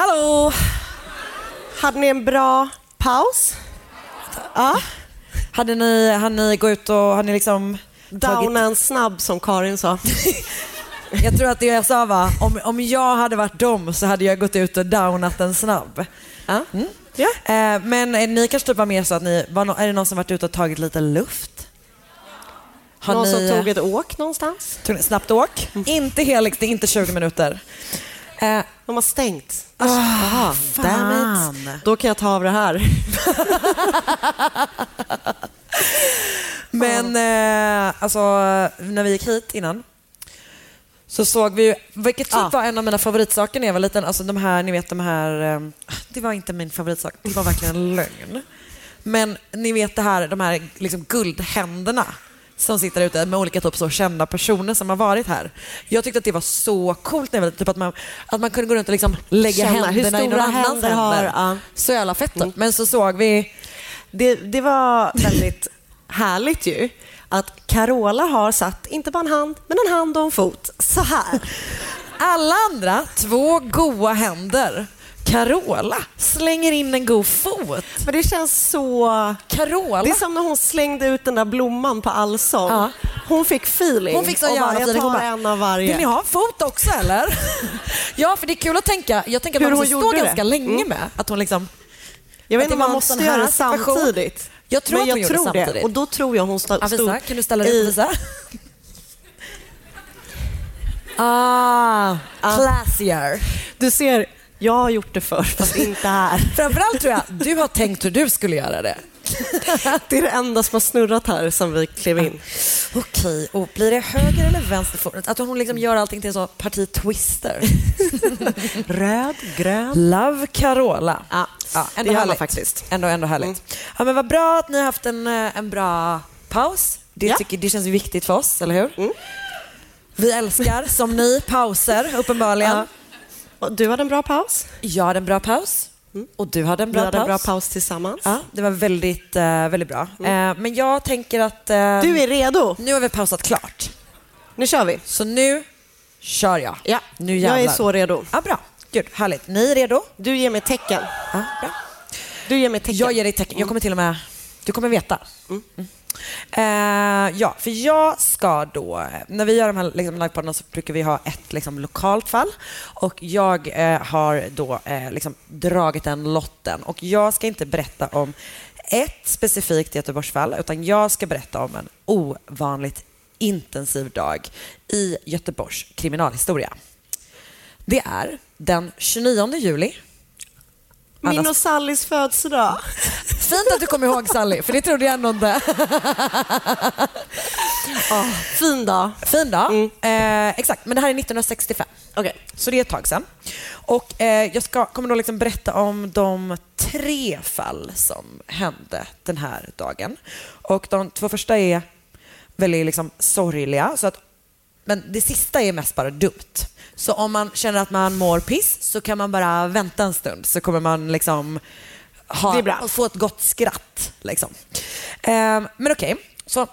Hallå! Hade ni en bra paus? Ja. Hade ni, hade ni gå ut och har ni liksom Downa en snabb som Karin sa. Jag tror att det jag sa var, om, om jag hade varit dem så hade jag gått ut och downat en snabb. Ja. Mm. Ja. Eh, men eh, ni kanske typ var mer så att ni, var no, är det någon som varit ute och tagit lite luft? Har Någon som ni, tog ett åk någonstans? tog ni snabbt åk? Inte Helix, det är inte 20 minuter. Eh, De har stängt. ah, Damn it. Då kan jag ta av det här. Men eh, alltså, när vi gick hit innan så såg vi ju, vilket typ Ja. var en av mina favoritsaker när jag var liten, alltså de här, ni vet de här, eh, det var inte min favoritsak, det var verkligen en lögn. Men ni vet det här, de här liksom guldhänderna som sitter ute med olika typ så kända personer som har varit här. Jag tyckte att det var så coolt när jag var typ att man, att man kunde gå runt och liksom lägga Känna händerna i någon annans händer har- ja. Så jävla fett. typ. Men så såg vi Det, det var väldigt härligt ju att Carola har satt, inte bara en hand, men en hand och en fot så här. Alla andra, två goa händer. Carola slänger in en god fot. Men det känns så... Carola. Det är som när hon slängde ut den där blomman på allsång. Ja. Hon fick feeling. Hon fick så jävla jag feeling. Hon tar bara, en av varje. Vill ni ha en fot också eller? ja, för det är kul att tänka. Jag tänker att Hur man hon måste stå gjorde det. ganska länge Mm. med. Att hon liksom... Jag vet inte om man måste göra det samtidigt. Jag tror Men att jag hon gjorde tror det samtidigt. Och då tror jag hon stod... Ja, visa. Kan du ställa dig upp och visa? Ah, classier. Du ser, jag har gjort det förr, fast inte här. Framförallt tror jag du har tänkt hur du skulle göra det. Det är det enda som har snurrat här som vi klev in. Okej, och blir det höger eller vänster fot? Att hon liksom gör allting till en sån parti twister. Röd, grön. Love Carola. Ja, Ja, det ändå man härligt. faktiskt. Ändå, ändå härligt. Ja, men vad bra att ni har haft en, eh, en bra paus. Det, Ja. tycker, det känns viktigt för oss, eller hur? Vi älskar, som ni, pauser uppenbarligen. Ja. Och du hade en bra paus. Jag hade en bra paus. Och du hade en Vi bra hade paus. en bra paus tillsammans. Ja, det var väldigt, eh, väldigt bra. Eh, men jag tänker att... eh, Du är redo. Nu har vi pausat klart. Nu kör vi. Så nu kör jag. Ja, Nu jag är så redo. Ja, bra. Gud, härligt. Ni är redo? Du ger mig tecken. Ja, bra. Du ger mig tecken. Jag ger dig tecken. Jag kommer till och med... Du kommer veta. Mm. Eh, ja, för jag ska då... När vi gör de här liksom, livepoddarna så brukar vi ha ett liksom, lokalt fall. Och jag eh, har då eh, liksom, dragit den lotten. Och jag ska inte berätta om ett specifikt Göteborgsfall, utan jag ska berätta om en ovanligt intensiv dag i Göteborgs kriminalhistoria. Det är den 29 juli min och Sallys födelsedag. Fint att du kommer ihåg Sally, för det trodde jag ändå inte. Fin dag. Fin dag. Eh, exakt, men det här är 1965. Okej. Så det är ett tag sedan. Och eh, jag ska, kommer då liksom berätta om de tre fall som hände den här dagen. Och de två första är väldigt liksom sorgliga. Så att, men det sista är mest bara dumt. Så om man känner att man mår piss så kan man bara vänta en stund så kommer man liksom ha, få ett gott skratt. Liksom. Eh, men okej, så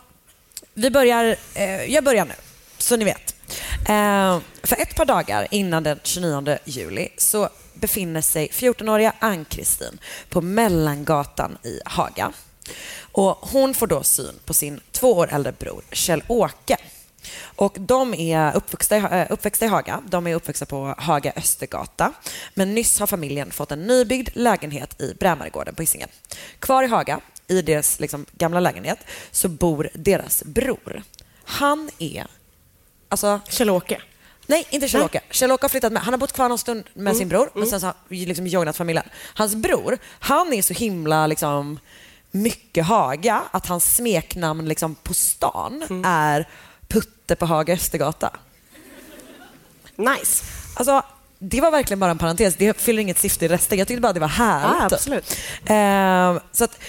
vi börjar, eh, jag börjar nu, så ni vet. Eh, för ett par dagar innan den 29 juli så befinner sig 14-åriga Ann-Kristin på Mellangatan i Haga. Och hon får då syn på sin två år äldre bror Kjell-Åke. Och de är uppvuxna, i- eh, uppväxta i Haga. De är uppväxta på Haga Östergata. Men nyss har familjen fått en nybyggd lägenhet i Brämaregården på Hisingen. Kvar i Haga, i deras liksom, gamla lägenhet, så bor deras bror. Han är... Alltså, Kjell-Åke. Nej, inte Kjell-Åke. Kjell-Åke har flyttat med. Han har bott kvar någon stund med sin bror, men sen så har vi liksom joinat familjen. Hans bror, han är så himla liksom mycket Haga att hans smeknamn liksom på stan är Putte på Haga Östergata. Nice. Alltså, det var verkligen bara en parentes. Det fyller inget syfte i resten. Jag tyckte bara det var härligt. Typ. absolut. Ehm, så, att,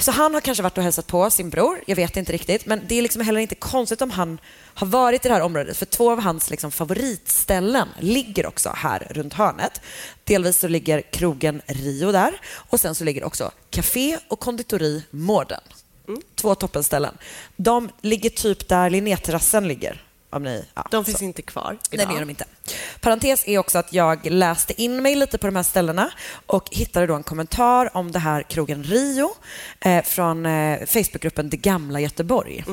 så han har kanske varit och hälsat på sin bror. Jag vet inte riktigt. Men det är liksom heller inte konstigt om han har varit i det här området. För två av hans liksom favoritställen ligger också här runt hörnet. Delvis så ligger krogen Rio där. Och sen så ligger också café och konditori Mården. Två toppenställen. De ligger typ där Linnéterrassen ligger. Om ni, ja, De så. finns inte kvar Nej, idag. det gör de inte. Parentes är också att jag läste in mig lite på de här ställena och hittade då en kommentar om det här krogen Rio eh, från eh, Facebookgruppen Det gamla Göteborg.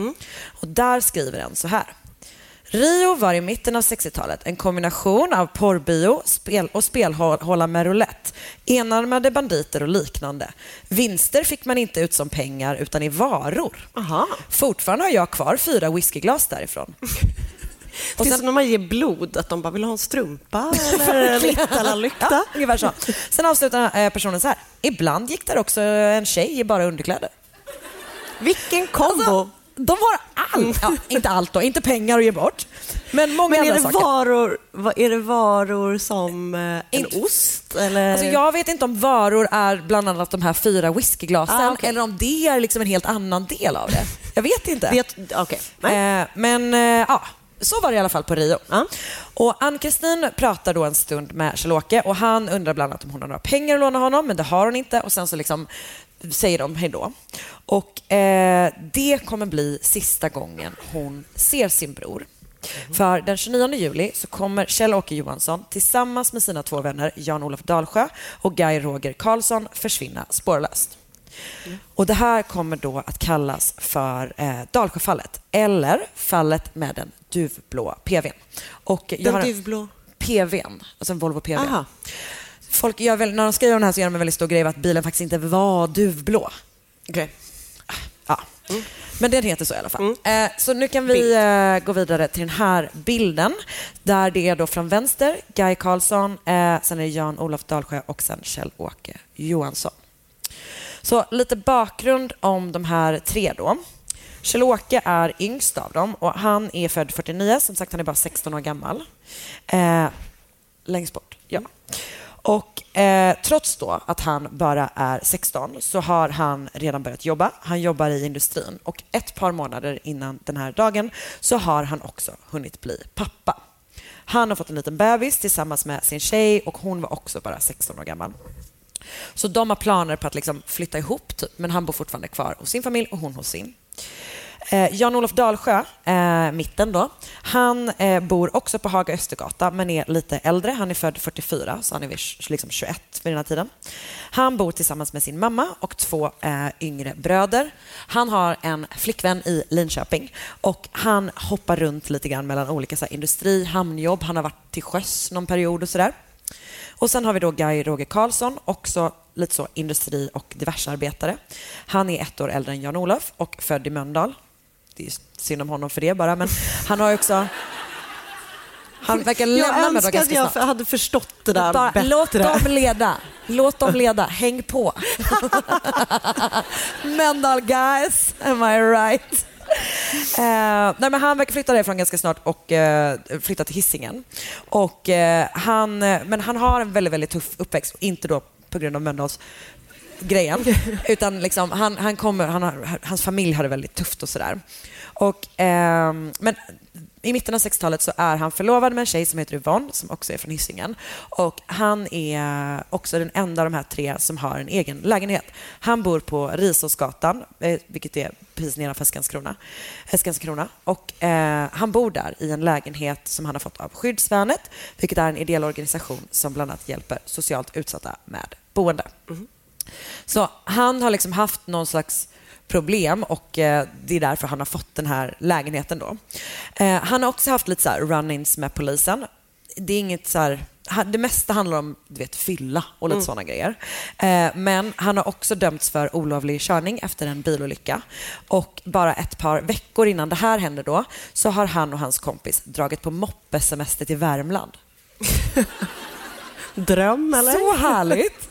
Och där skriver en så här. Rio var i mitten av 60-talet en kombination av porrbio spel och spelhåla med roulette, enarmade banditer och liknande. Vinster fick man inte ut som pengar utan i varor. Aha. Fortfarande har jag kvar fyra whiskyglas därifrån. Och sen när man ger blod, att de bara vill ha en strumpa eller lite eller lykta. Ja, ungefär så. Sen avslutar eh, personen så här. Ibland gick där också en tjej i bara underkläder. Vilken kombo! De har allt. Ja, inte allt då, inte pengar att ge bort. Men många Men är det, saker. varor, är det varor som eh, en ost? Eller? Alltså jag vet inte om varor är bland annat de här fyra whiskyglasen Ah, okej. eller om det är liksom en helt annan del av det. Jag vet inte. Vet. Nej. Eh, men eh, ja, så var det i alla fall på Rio. Ja. Och Ann-Kristin pratar då en stund med Kjell-Åke och han undrar bland annat om hon har några pengar att låna honom, men det har hon inte. Och sen så liksom säger de hej då. Och eh, det kommer bli sista gången hon ser sin bror. För den 29 juli så kommer Kjell-Åke Johansson tillsammans med sina två vänner Jan-Olof Dalsjö och Guy Roger Karlsson försvinna spårlöst. Och Det här kommer då att kallas för eh, Dalsjöfallet eller fallet med den duvblå PVn. Och Den duvblå? PVn, alltså en Volvo PV. Aha. Folk gör väl, när de skriver om det här så gör de en väldigt stor grej av att bilen faktiskt inte var duvblå. Okej. Ja. Men den heter så i alla fall. Eh, så nu kan vi eh, gå vidare till den här bilden där det är då från vänster Guy Karlsson, eh, sen är det Jan-Olof Dalsjö och sen Kjell-Åke Johansson. Så lite bakgrund om de här tre då. Kjell-Åke är yngst av dem och han är född 49. Som sagt, han är bara 16 år gammal. Eh, längst bort, ja. Och eh, trots då att han bara är 16 så har han redan börjat jobba. Han jobbar i industrin och ett par månader innan den här dagen så har han också hunnit bli pappa. Han har fått en liten bebis tillsammans med sin tjej och hon var också bara 16 år gammal. Så de har planer på att liksom flytta ihop, typ, men han bor fortfarande kvar hos sin familj och hon hos sin. Eh, Jan-Olof Dalsjö, eh, mitten då, han eh, bor också på Haga Östergata men är lite äldre. Han är född 44, så han är liksom 21 vid den här tiden. Han bor tillsammans med sin mamma och två eh, yngre bröder. Han har en flickvän i Linköping och han hoppar runt lite grann mellan olika så här, industri, hamnjobb. Han har varit till sjöss någon period och sådär. Och sen har vi då Guy Roger Karlsson, också lite så industri och diversarbetare. Han är ett år äldre än Jan-Olof och född i Mölndal. Det är synd om honom för det bara, men han har också... Han verkar lämna Jag önskar att ganska jag snart. hade förstått det där Bara, bättre. låt dem leda. Låt dem leda. Häng på. Mölndal guys, am I right? Eh, nej, men han verkar flytta därifrån ganska snart och uh, flytta till Hisingen. Och, eh, han, men han har en väldigt, väldigt tuff uppväxt, inte då på grund av Mölndals grejen. Utan liksom, han, han kommer, han har, hans familj har det väldigt tufft och sådär. Och, ehm, men i mitten av 60-talet så är han förlovad med en tjej som heter Yvonne som också är från Hisingen. Och han är också den enda av de här tre som har en egen lägenhet. Han bor på Risåsgatan, eh, vilket är precis nedanför Skandskrona. eh, Skandskrona. Och, eh, han bor där i en lägenhet som han har fått av Skyddsvärnet, vilket är en ideell organisation som bland annat hjälper socialt utsatta med boende. Så han har liksom haft någon slags problem och eh, det är därför han har fått den här lägenheten då. Eh, han har också haft lite så run-ins med polisen. Det är inget så här, det mesta handlar om du vet, fylla och lite Mm. sådana grejer. Eh, men han har också dömts för olovlig körning efter en bilolycka. Och bara ett par veckor innan det här händer då så har han och hans kompis dragit på moppesemester till Värmland. Dröm eller? Så härligt!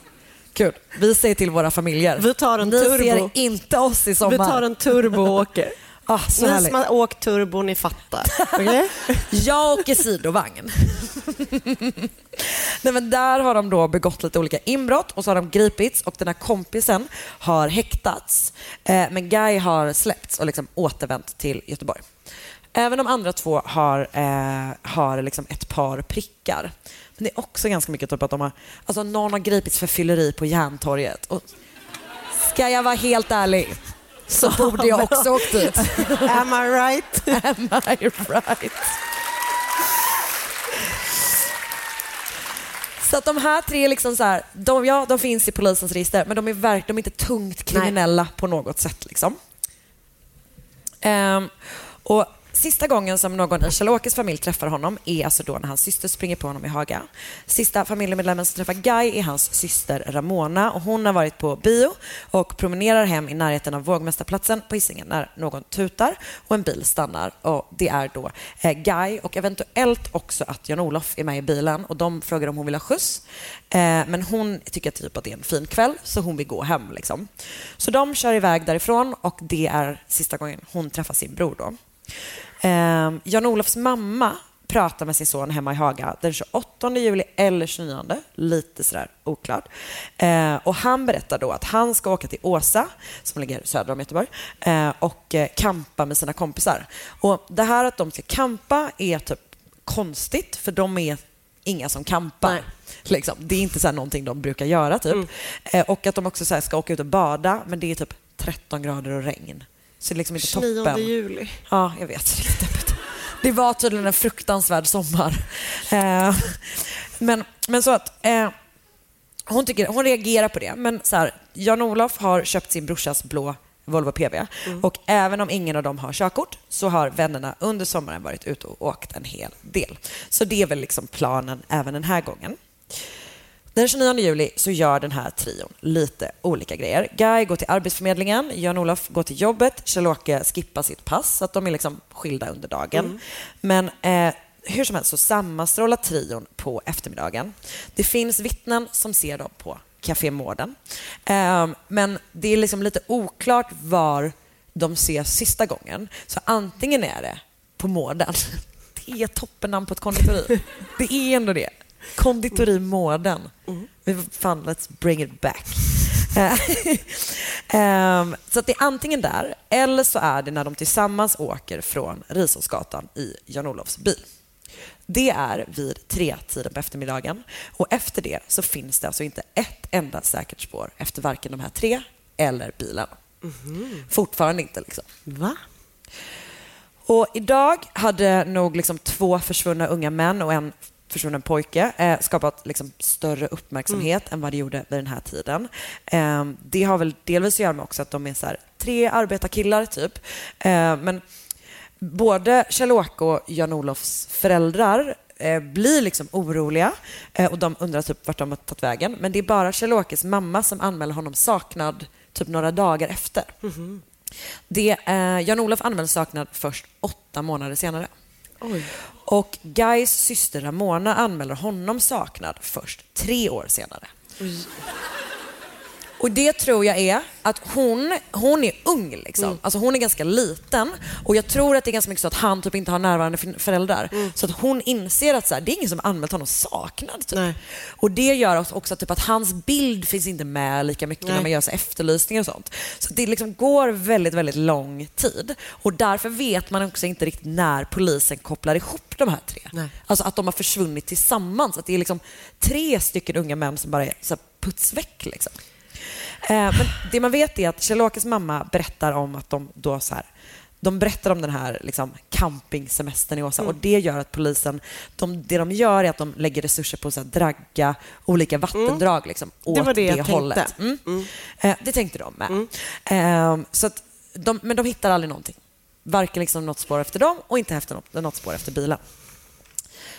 Kul. Vi säger till våra familjer. Vi tar en Ni turbo. ser inte oss i sommar. Vi tar en turbo och åker. Ah, så Ni härligt. som har åkt turbo, ni fattar. Okej? Jag åker sidovagn. Nej, men där har de då begått lite olika inbrott och så har de gripits och den här kompisen har häktats. Eh, men Guy har släppts och liksom återvänt till Göteborg. Även de andra två har, eh, har liksom ett par prickar. Det är också ganska mycket typ att de har, alltså någon har gripits för fylleri på Järntorget. Och ska jag vara helt ärlig så borde jag också åkt dit. Am I right? Am I right? Så att de här tre, liksom så här, de, ja, de finns i polisens register, men de är, verk, de är inte tungt kriminella på något sätt. Liksom. Ehm, och Sista gången som någon i Kjell-Åkes familj träffar honom är alltså då när hans syster springer på honom i Haga. Sista familjemedlemmen som träffar Guy är hans syster Ramona och hon har varit på bio och promenerar hem i närheten av Vågmästarplatsen på Hisingen när någon tutar och en bil stannar. Och det är då eh, Guy och eventuellt också att Jan-Olof är med i bilen och de frågar om hon vill ha skjuts. Eh, men hon tycker typ att det är en fin kväll så hon vill gå hem. Liksom. Så de kör iväg därifrån och det är sista gången hon träffar sin bror. Då. Eh, Jan-Olofs mamma pratar med sin son hemma i Haga den 28 juli eller 29, lite sådär oklart. Eh, och han berättar då att han ska åka till Åsa, som ligger söder om Göteborg, eh, och campa med sina kompisar. Och det här att de ska campa är typ konstigt, för de är inga som campar. Liksom. Det är inte så här någonting de brukar göra. Typ. Eh, och att de också så ska åka ut och bada, men det är typ 13 grader och regn. Så det är liksom inte 29 toppen. juli. Ja, jag vet. Det var tydligen en fruktansvärd sommar. Eh, men, men så att eh, hon, tycker, hon reagerar på det. Men så här, Jan-Olof har köpt sin brorsas blå Volvo PV och även om ingen av dem har körkort så har vännerna under sommaren varit ute och åkt en hel del. Så det är väl liksom planen även den här gången. Den 29 juli så gör den här trion lite olika grejer. Guy går till Arbetsförmedlingen, Jan-Olof går till jobbet, Kjell-Åke skippar sitt pass, så att de är liksom skilda under dagen. Men eh, hur som helst så sammanstrålar trion på eftermiddagen. Det finns vittnen som ser dem på Café Mården. Ehm, men det är liksom lite oklart var de ses sista gången. Så antingen är det på Mården. Det är toppennamn på ett konditori. Det är ändå det. Konditori Mården. Vi Fan, let's bring it back. Ehm, så att det är antingen där eller så är det när de tillsammans åker från Risholmsgatan i Jan-Olofs bil. Det är vid tre-tiden på eftermiddagen och efter det så finns det alltså inte ett enda säkert spår efter varken de här tre eller bilen. Fortfarande inte. Liksom. Va? Och idag hade nog liksom två försvunna unga män och en försvunnen pojke eh, skapat liksom större uppmärksamhet än vad det gjorde vid den här tiden. Eh, det har väl delvis att göra med också att de är så här, tre arbetarkillar, typ. Eh, men både Kjell-Åke och Jan-Olofs föräldrar eh, blir liksom oroliga eh, och de undrar typ vart de har tagit vägen. Men det är bara Kjell-Åkes mamma som anmäler honom saknad typ några dagar efter. Det, eh, Jan-Olof anmäls saknad först åtta månader senare. Och Guys syster Ramona anmäler honom saknad först tre år senare. Och det tror jag är att hon, hon är ung, liksom. alltså hon är ganska liten och jag tror att det är ganska mycket så att han typ inte har närvarande föräldrar. Så att hon inser att så här, det är ingen som har anmält honom saknad. Typ. Och det gör också typ att hans bild finns inte med lika mycket när Nej. man gör så efterlysningar och sånt. Så det liksom går väldigt, väldigt lång tid och därför vet man också inte riktigt när polisen kopplar ihop de här tre. Alltså att de har försvunnit tillsammans. Att det är liksom tre stycken unga män som bara är så här puts väck. Liksom. Eh, men det man vet är att Kjell-Åkes mamma berättar om att de då så här, de berättar om den här liksom, campingsemestern i Åsa och det gör att polisen, de, det de gör är att de lägger resurser på att dragga olika vattendrag liksom, åt Det var det jag tänkte. hållet. Mm. Eh, det tänkte de med. Eh, så att de, men de hittar aldrig någonting. Varken liksom något spår efter dem och inte efter något, något spår efter bilen.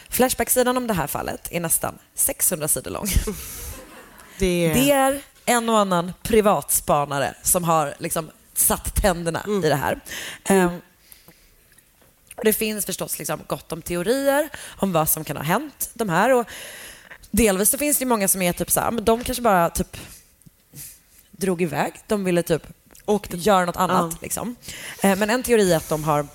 Flashback-sidan om det här fallet är nästan 600 sidor lång. Det... Det är en och annan privatspanare som har liksom satt tänderna i det här. Ehm, och det finns förstås liksom gott om teorier om vad som kan ha hänt de här. Och delvis så finns det många som är typ så här, men de kanske bara typ drog iväg. De ville typ göra något annat. Liksom. Eh, Men en teori är att de har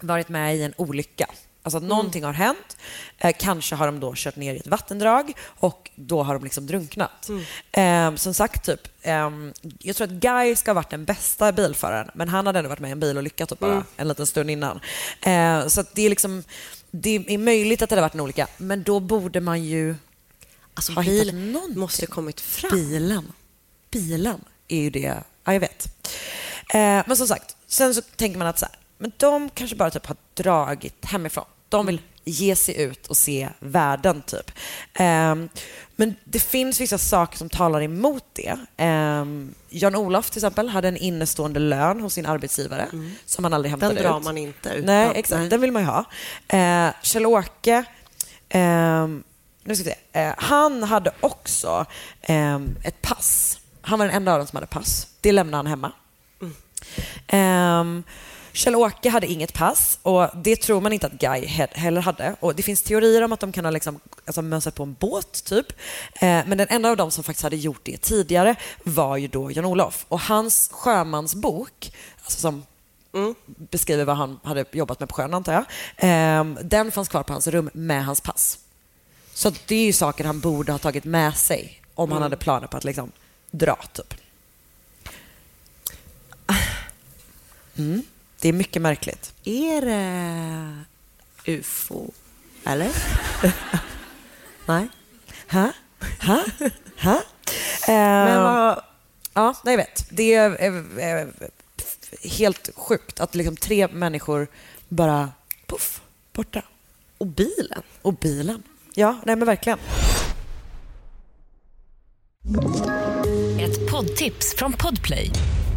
varit med i en olycka. Alltså att någonting har hänt. Eh, kanske har de då kört ner i ett vattendrag och då har de liksom drunknat. Eh, som sagt, typ, ehm, jag tror att Guy ska ha varit den bästa bilföraren men han hade ändå varit med i en bilolycka typ bara Mm. en liten stund innan. Eh, så det är liksom det är möjligt att det hade varit en olycka men då borde man ju Alltså, ha hittat någonting. måste kommit fram. Bilen. Bilen är ju det. Ja, jag vet. Eh, men som sagt, sen så tänker man att så här, men de kanske bara typ har dragit hemifrån. De vill ge sig ut och se världen, typ. Eh, men det finns vissa saker som talar emot det. Eh, Jan-Olof till exempel hade en innestående lön hos sin arbetsgivare som han aldrig hämtade Den drar ut. man inte utan. Nej, exakt. Nej. Den vill man ju ha. Eh, Kjell-Åke ehm, nu ska vi se. Han hade också ehm, ett pass. Han var den enda av dem som hade pass. Det lämnade han hemma. Ehm, Kjell-Åke hade inget pass och det tror man inte att Guy he- heller hade. Och det finns teorier om att de kan ha liksom, alltså, mönsat på en båt, typ. Eh, men den enda av dem som faktiskt hade gjort det tidigare var ju då Jan-Olof. Och hans sjömansbok, alltså som beskriver vad han hade jobbat med på sjön, antar jag. Ehm, den fanns kvar på hans rum med hans pass. Så det är ju saker han borde ha tagit med sig om han hade planer på att liksom dra, typ. Mm. Det är mycket märkligt. Är det ufo? Eller? Nej. Ha? Ha? Ha? Men Ehm, vad... Ja, nej, jag vet. Det är eh, eh, helt sjukt att liksom tre människor bara puff, borta. Och bilen? Och bilen. Ja, nej men verkligen. Ett poddtips från Podplay.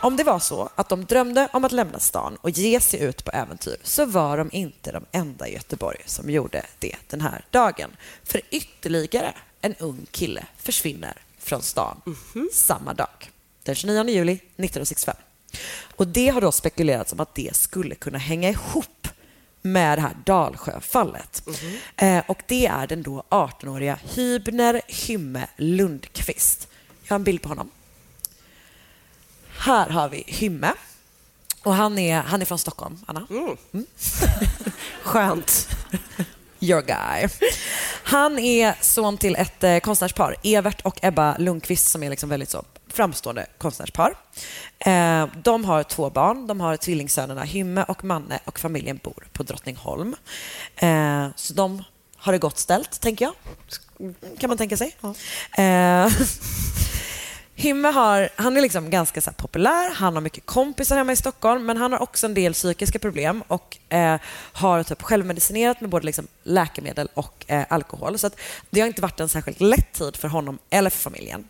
Om det var så att de drömde om att lämna stan och ge sig ut på äventyr så var de inte de enda i Göteborg som gjorde det den här dagen. För ytterligare en ung kille försvinner från stan samma dag, den 29 juli 1965. Och Det har då spekulerats om att det skulle kunna hänga ihop med det här Dalsjöfallet. Eh, och det är den då 18-åriga Hybner Hymme Lundqvist. Jag har en bild på honom. Här har vi Hymme. Och han är, han är från Stockholm, Anna. Mm. Skönt. Your guy. Han är son till ett eh, konstnärspar, Evert och Ebba Lundqvist, som är liksom väldigt så framstående konstnärspar. Eh, de har två barn. De har tvillingsönerna Hymme och Manne och familjen bor på Drottningholm. Eh, så de har det gott ställt, tänker jag. Kan man tänka sig. Eh, Hymme har, han är liksom ganska så populär, han har mycket kompisar hemma i Stockholm men han har också en del psykiska problem och eh, har typ självmedicinerat med både liksom läkemedel och eh, alkohol. Så det har inte varit en särskilt lätt tid för honom eller för familjen.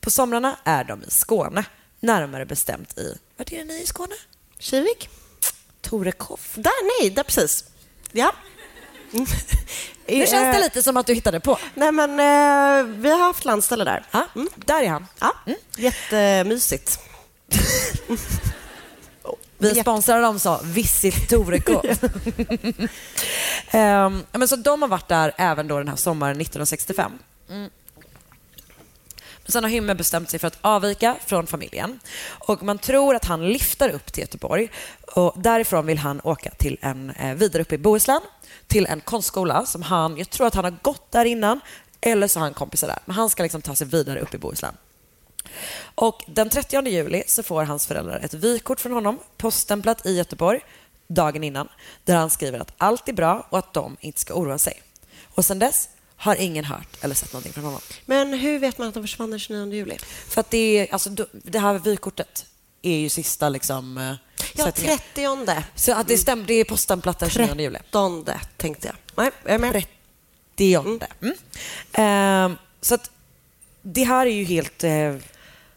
På somrarna är de i Skåne, närmare bestämt i... Vart är ni i Skåne? Kivik. Torekov. Där, nej, där precis. Ja. Nu känns det lite som att du hittade på. Nej, men eh, vi har haft landställe där. Ja, Där är han. Ja, jättemysigt. Vi sponsrar dem så, Visit Torekov. um, men så de har varit där även då den här sommaren 1965. Mm. Sen har Hymme bestämt sig för att avvika från familjen. Och Man tror att han lyfter upp till Göteborg. Och därifrån vill han åka till en, eh, vidare upp i Bohuslän till en konstskola som han, jag tror att han har gått där innan eller så har han kompisar där. Men han ska liksom ta sig vidare upp i Bohuslän. Och den 30 juli så får hans föräldrar ett vykort från honom poststämplat i Göteborg dagen innan där han skriver att allt är bra och att de inte ska oroa sig. Och sen dess har ingen hört eller sett någonting från honom. Men hur vet man att de försvann den 29 juli? För att det, är, alltså, det här vykortet är ju sista liksom, eh, Ja, sättningen. 30. Så att det stämmer, det är poststämplat den 29 juli. 13 tänkte jag. Nej, jag är med. 30. Mm. Ehm, så att det här är ju helt eh,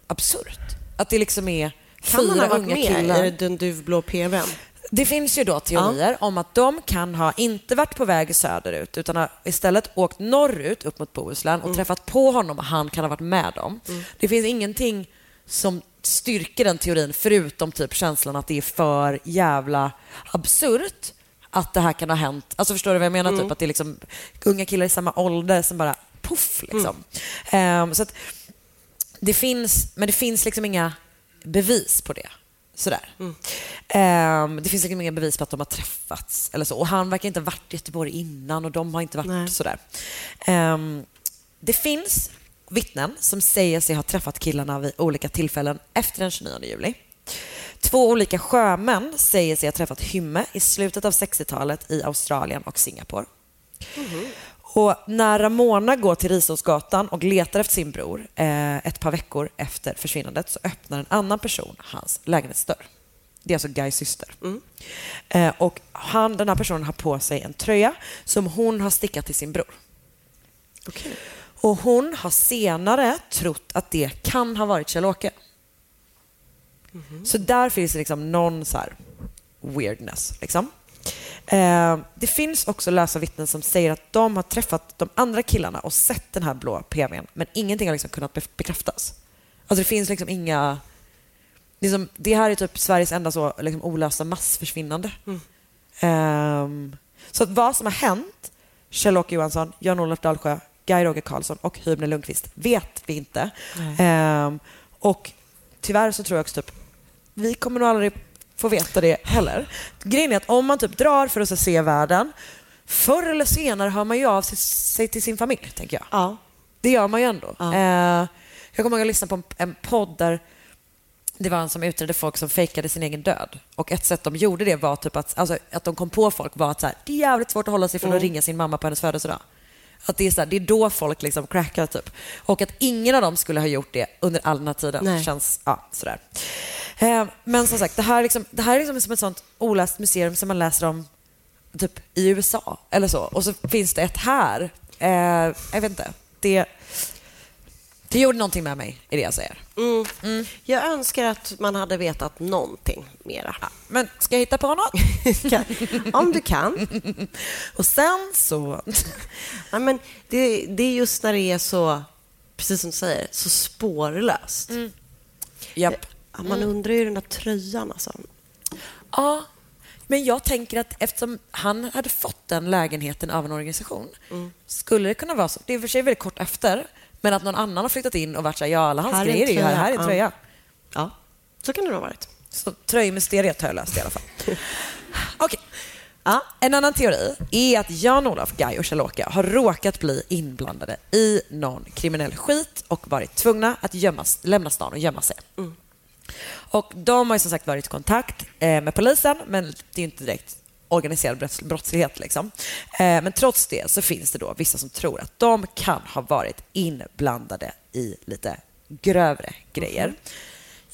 absurt. Att det liksom är Kan fyra ha varit unga med killar. i den duvblå PVn? Det finns ju då teorier om att de kan ha inte varit på väg söderut utan har istället åkt norrut upp mot Bohuslän och Mm. träffat på honom och han kan ha varit med dem. Det finns ingenting som styrker den teorin förutom typ känslan att det är för jävla absurt att det här kan ha hänt. Alltså förstår du vad jag menar? Mm. Typ att det är liksom unga killar i samma ålder som bara poff liksom. Mm. Ehm, så att det finns, men det finns liksom inga bevis på det. Sådär. Mm. Ehm, det finns liksom inga bevis på att de har träffats. Eller så. Och han verkar inte ha varit i Göteborg innan och de har inte varit Nej. sådär. Ehm, det finns vittnen som säger sig ha träffat killarna vid olika tillfällen efter den 29 juli. Två olika sjömän säger sig ha träffat Hymme i slutet av 60-talet i Australien och Singapore. Och när Ramona går till Risåsgatan och letar efter sin bror eh, ett par veckor efter försvinnandet så öppnar en annan person hans lägenhetsdörr. Det är alltså Guys syster. Eh, och han, den här personen har på sig en tröja som hon har stickat till sin bror. Och hon har senare trott att det kan ha varit Kjell-Åke. Så där finns det liksom någon så här weirdness. Liksom. Eh, det finns också lösa vittnen som säger att de har träffat de andra killarna och sett den här blå PVn, men ingenting har liksom kunnat be- bekräftas. Alltså det finns liksom inga... Det, är som, det här är typ Sveriges enda så liksom olösta massförsvinnande. Ehm, så att vad som har hänt Kjell-Åke Johansson, Jan-Olof Dahlsjö, Guy Roger Karlsson och Hybner Lundqvist vet vi inte. Ehm, och tyvärr så tror jag också typ, vi kommer nog aldrig få veta det heller. Grejen är att om man typ drar för att se världen, förr eller senare hör man ju av sig, till sin familj, tänker jag. Ja. Det gör man ju ändå. Eh, jag kommer ihåg att jag lyssnade på en, en podd där det var en som utredde folk som fejkade sin egen död. Och ett sätt de gjorde det var typ att, alltså, att de kom på folk var att så här, det är jävligt svårt att hålla sig från att Mm. ringa sin mamma på hennes födelsedag. Att det, är så här, det är då folk liksom crackar typ. Och att ingen av dem skulle ha gjort det under all den här tiden Nej. känns ja, sådär. Eh, men som sagt, det här, är liksom, det här är liksom som ett sånt oläst museum som man läser om typ i USA eller så. Och så finns det ett här. Eh, jag vet inte. Det, Det gjorde någonting med mig, är det jag säger. Mm. Jag önskar att man hade vetat någonting mera. Men ska jag hitta på något? Om du kan. Och sen så... Ja, men det, det är just när det är så, precis som du säger, så spårlöst. Mm. Japp. Ja, man undrar ju den där tröjan alltså. Ja, men jag tänker att eftersom han hade fått den lägenheten av en organisation skulle det kunna vara så. Det är i och för sig väldigt kort efter, men att någon annan har flyttat in och varit så här, ja, alla hans Här grejer är ju här, här är en Ja. tröja. Ja, så kan det nog ha varit. Så tröjmysteriet har jag löst i alla fall. Okej. Ja, en annan teori är att Jan-Olof, Guy och Charlotte har råkat bli inblandade i någon kriminell skit och varit tvungna att gömma, lämna stan och gömma sig. Och de har som sagt varit i kontakt eh, med polisen, men det är inte direkt organiserad brotts- brottslighet. Liksom. Eh, men trots det så finns det då vissa som tror att de kan ha varit inblandade i lite grövre grejer.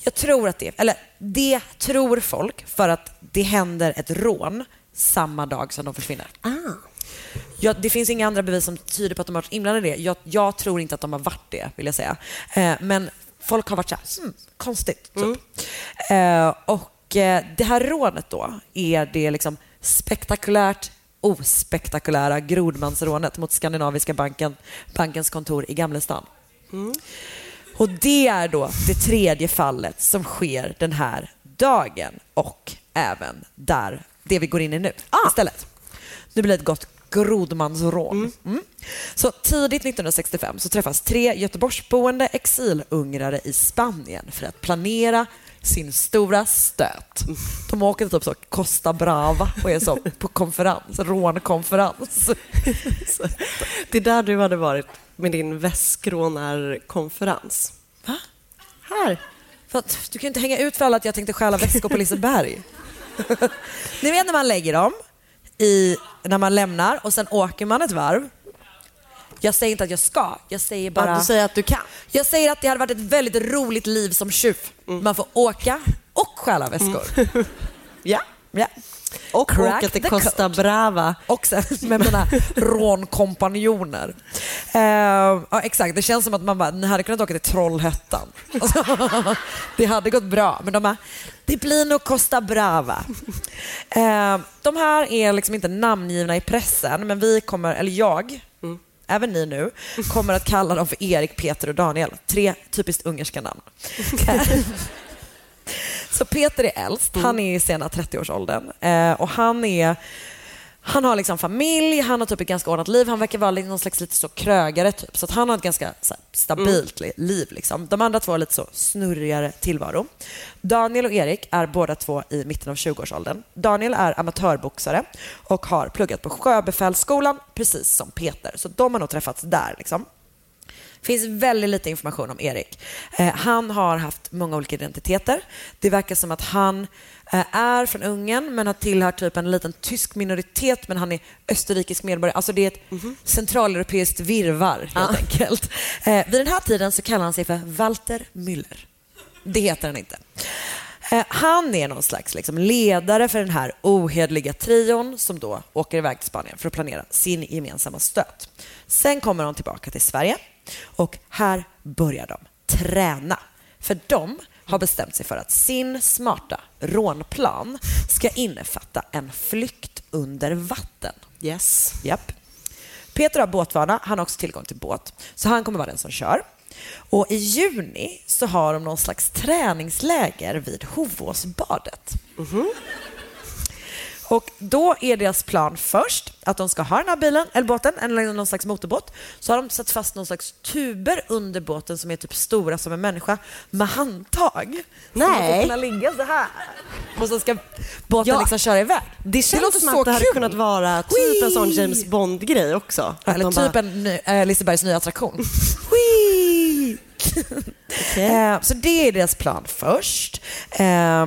Jag tror att det, eller det tror folk för att det händer ett rån samma dag som de försvinner. Ja, det finns inga andra bevis som tyder på att de har varit inblandade i det. Jag, jag tror inte att de har varit det, vill jag säga. Eh, men folk har varit så här, hmm, konstigt. Typ. Eh, och eh, det här rånet då är det liksom spektakulärt ospektakulära Grodmansrånet mot Skandinaviska banken, bankens kontor i Gamlestan. Och det är då det tredje fallet som sker den här dagen och även där det vi går in i nu istället. Nu blir det ett gott grodmansrån. Mm. Så tidigt 1965 så träffas tre Göteborgsboende exilungrare i Spanien för att planera sin stora stöt. De åker till typ så Costa Brava och är så på konferens, rånkonferens. Det är där du hade varit med din väskrånarkonferens. Va? Här. För att, du kan ju inte hänga ut för alla att jag tänkte stjäla väskor på Liseberg. Ni vet när man lägger dem i, när man lämnar och sen åker man ett varv. Jag säger inte att jag ska, jag säger bara... Ja, du säger att du kan. Jag säger att det hade varit ett väldigt roligt liv som tjuv. Man får åka och stjäla väskor. Ja. ja. Och Crack åka till Costa Brava. Och sen med mina rånkompanjoner. Eh, ja, exakt, det känns som att man bara, ni hade kunnat åka till Trollhättan. Alltså, det hade gått bra, men de bara, det blir nog Costa Brava. Eh, de här är liksom inte namngivna i pressen, men vi kommer, eller jag, även ni nu, kommer att kalla dem för Erik, Peter och Daniel. Tre typiskt ungerska namn. Så Peter är äldst, han är i sena 30-årsåldern eh, och han är han har liksom familj, han har typ ett ganska ordnat liv. Han verkar vara någon slags lite så krögare typ. Så att han har ett ganska här, stabilt li- liv. Liksom. De andra två har lite så snurrigare tillvaro. Daniel och Erik är båda två i mitten av 20-årsåldern. Daniel är amatörboxare och har pluggat på Sjöbefälsskolan precis som Peter. Så de har nog träffats där. Liksom. Det finns väldigt lite information om Erik. Eh, han har haft många olika identiteter. Det verkar som att han eh, är från Ungern men har tillhört typ en liten tysk minoritet men han är österrikisk medborgare. Alltså det är ett centraleuropeiskt virrvarr helt enkelt. Eh, vid den här tiden så kallar han sig för Walter Müller. Det heter han inte. Eh, Han är någon slags liksom ledare för den här ohederliga trion som då åker iväg till Spanien för att planera sin gemensamma stöt. Sen kommer de tillbaka till Sverige och här börjar de träna. För de har bestämt sig för att sin smarta rånplan ska innefatta en flykt under vatten. Yes. Japp. Peter har båtvana, han har också tillgång till båt, så han kommer vara den som kör. Och i juni så har de någon slags träningsläger vid Hovåsbadet. Och då är deras plan först att de ska ha den här bilen, eller båten, eller någon slags motorbåt. Så har de satt fast någon slags tuber under båten som är typ stora som en människa med handtag. Så man får Nej. kunna ligga så här. Och så ska båten Ja. liksom köra iväg. Det känns låter som så att det hade kul. kunnat vara typ en sån! James Bond-grej också. Eller typ bara- en ny, äh, Lisebergs nya attraktion. Whee! Eh, så det är deras plan först. Eh,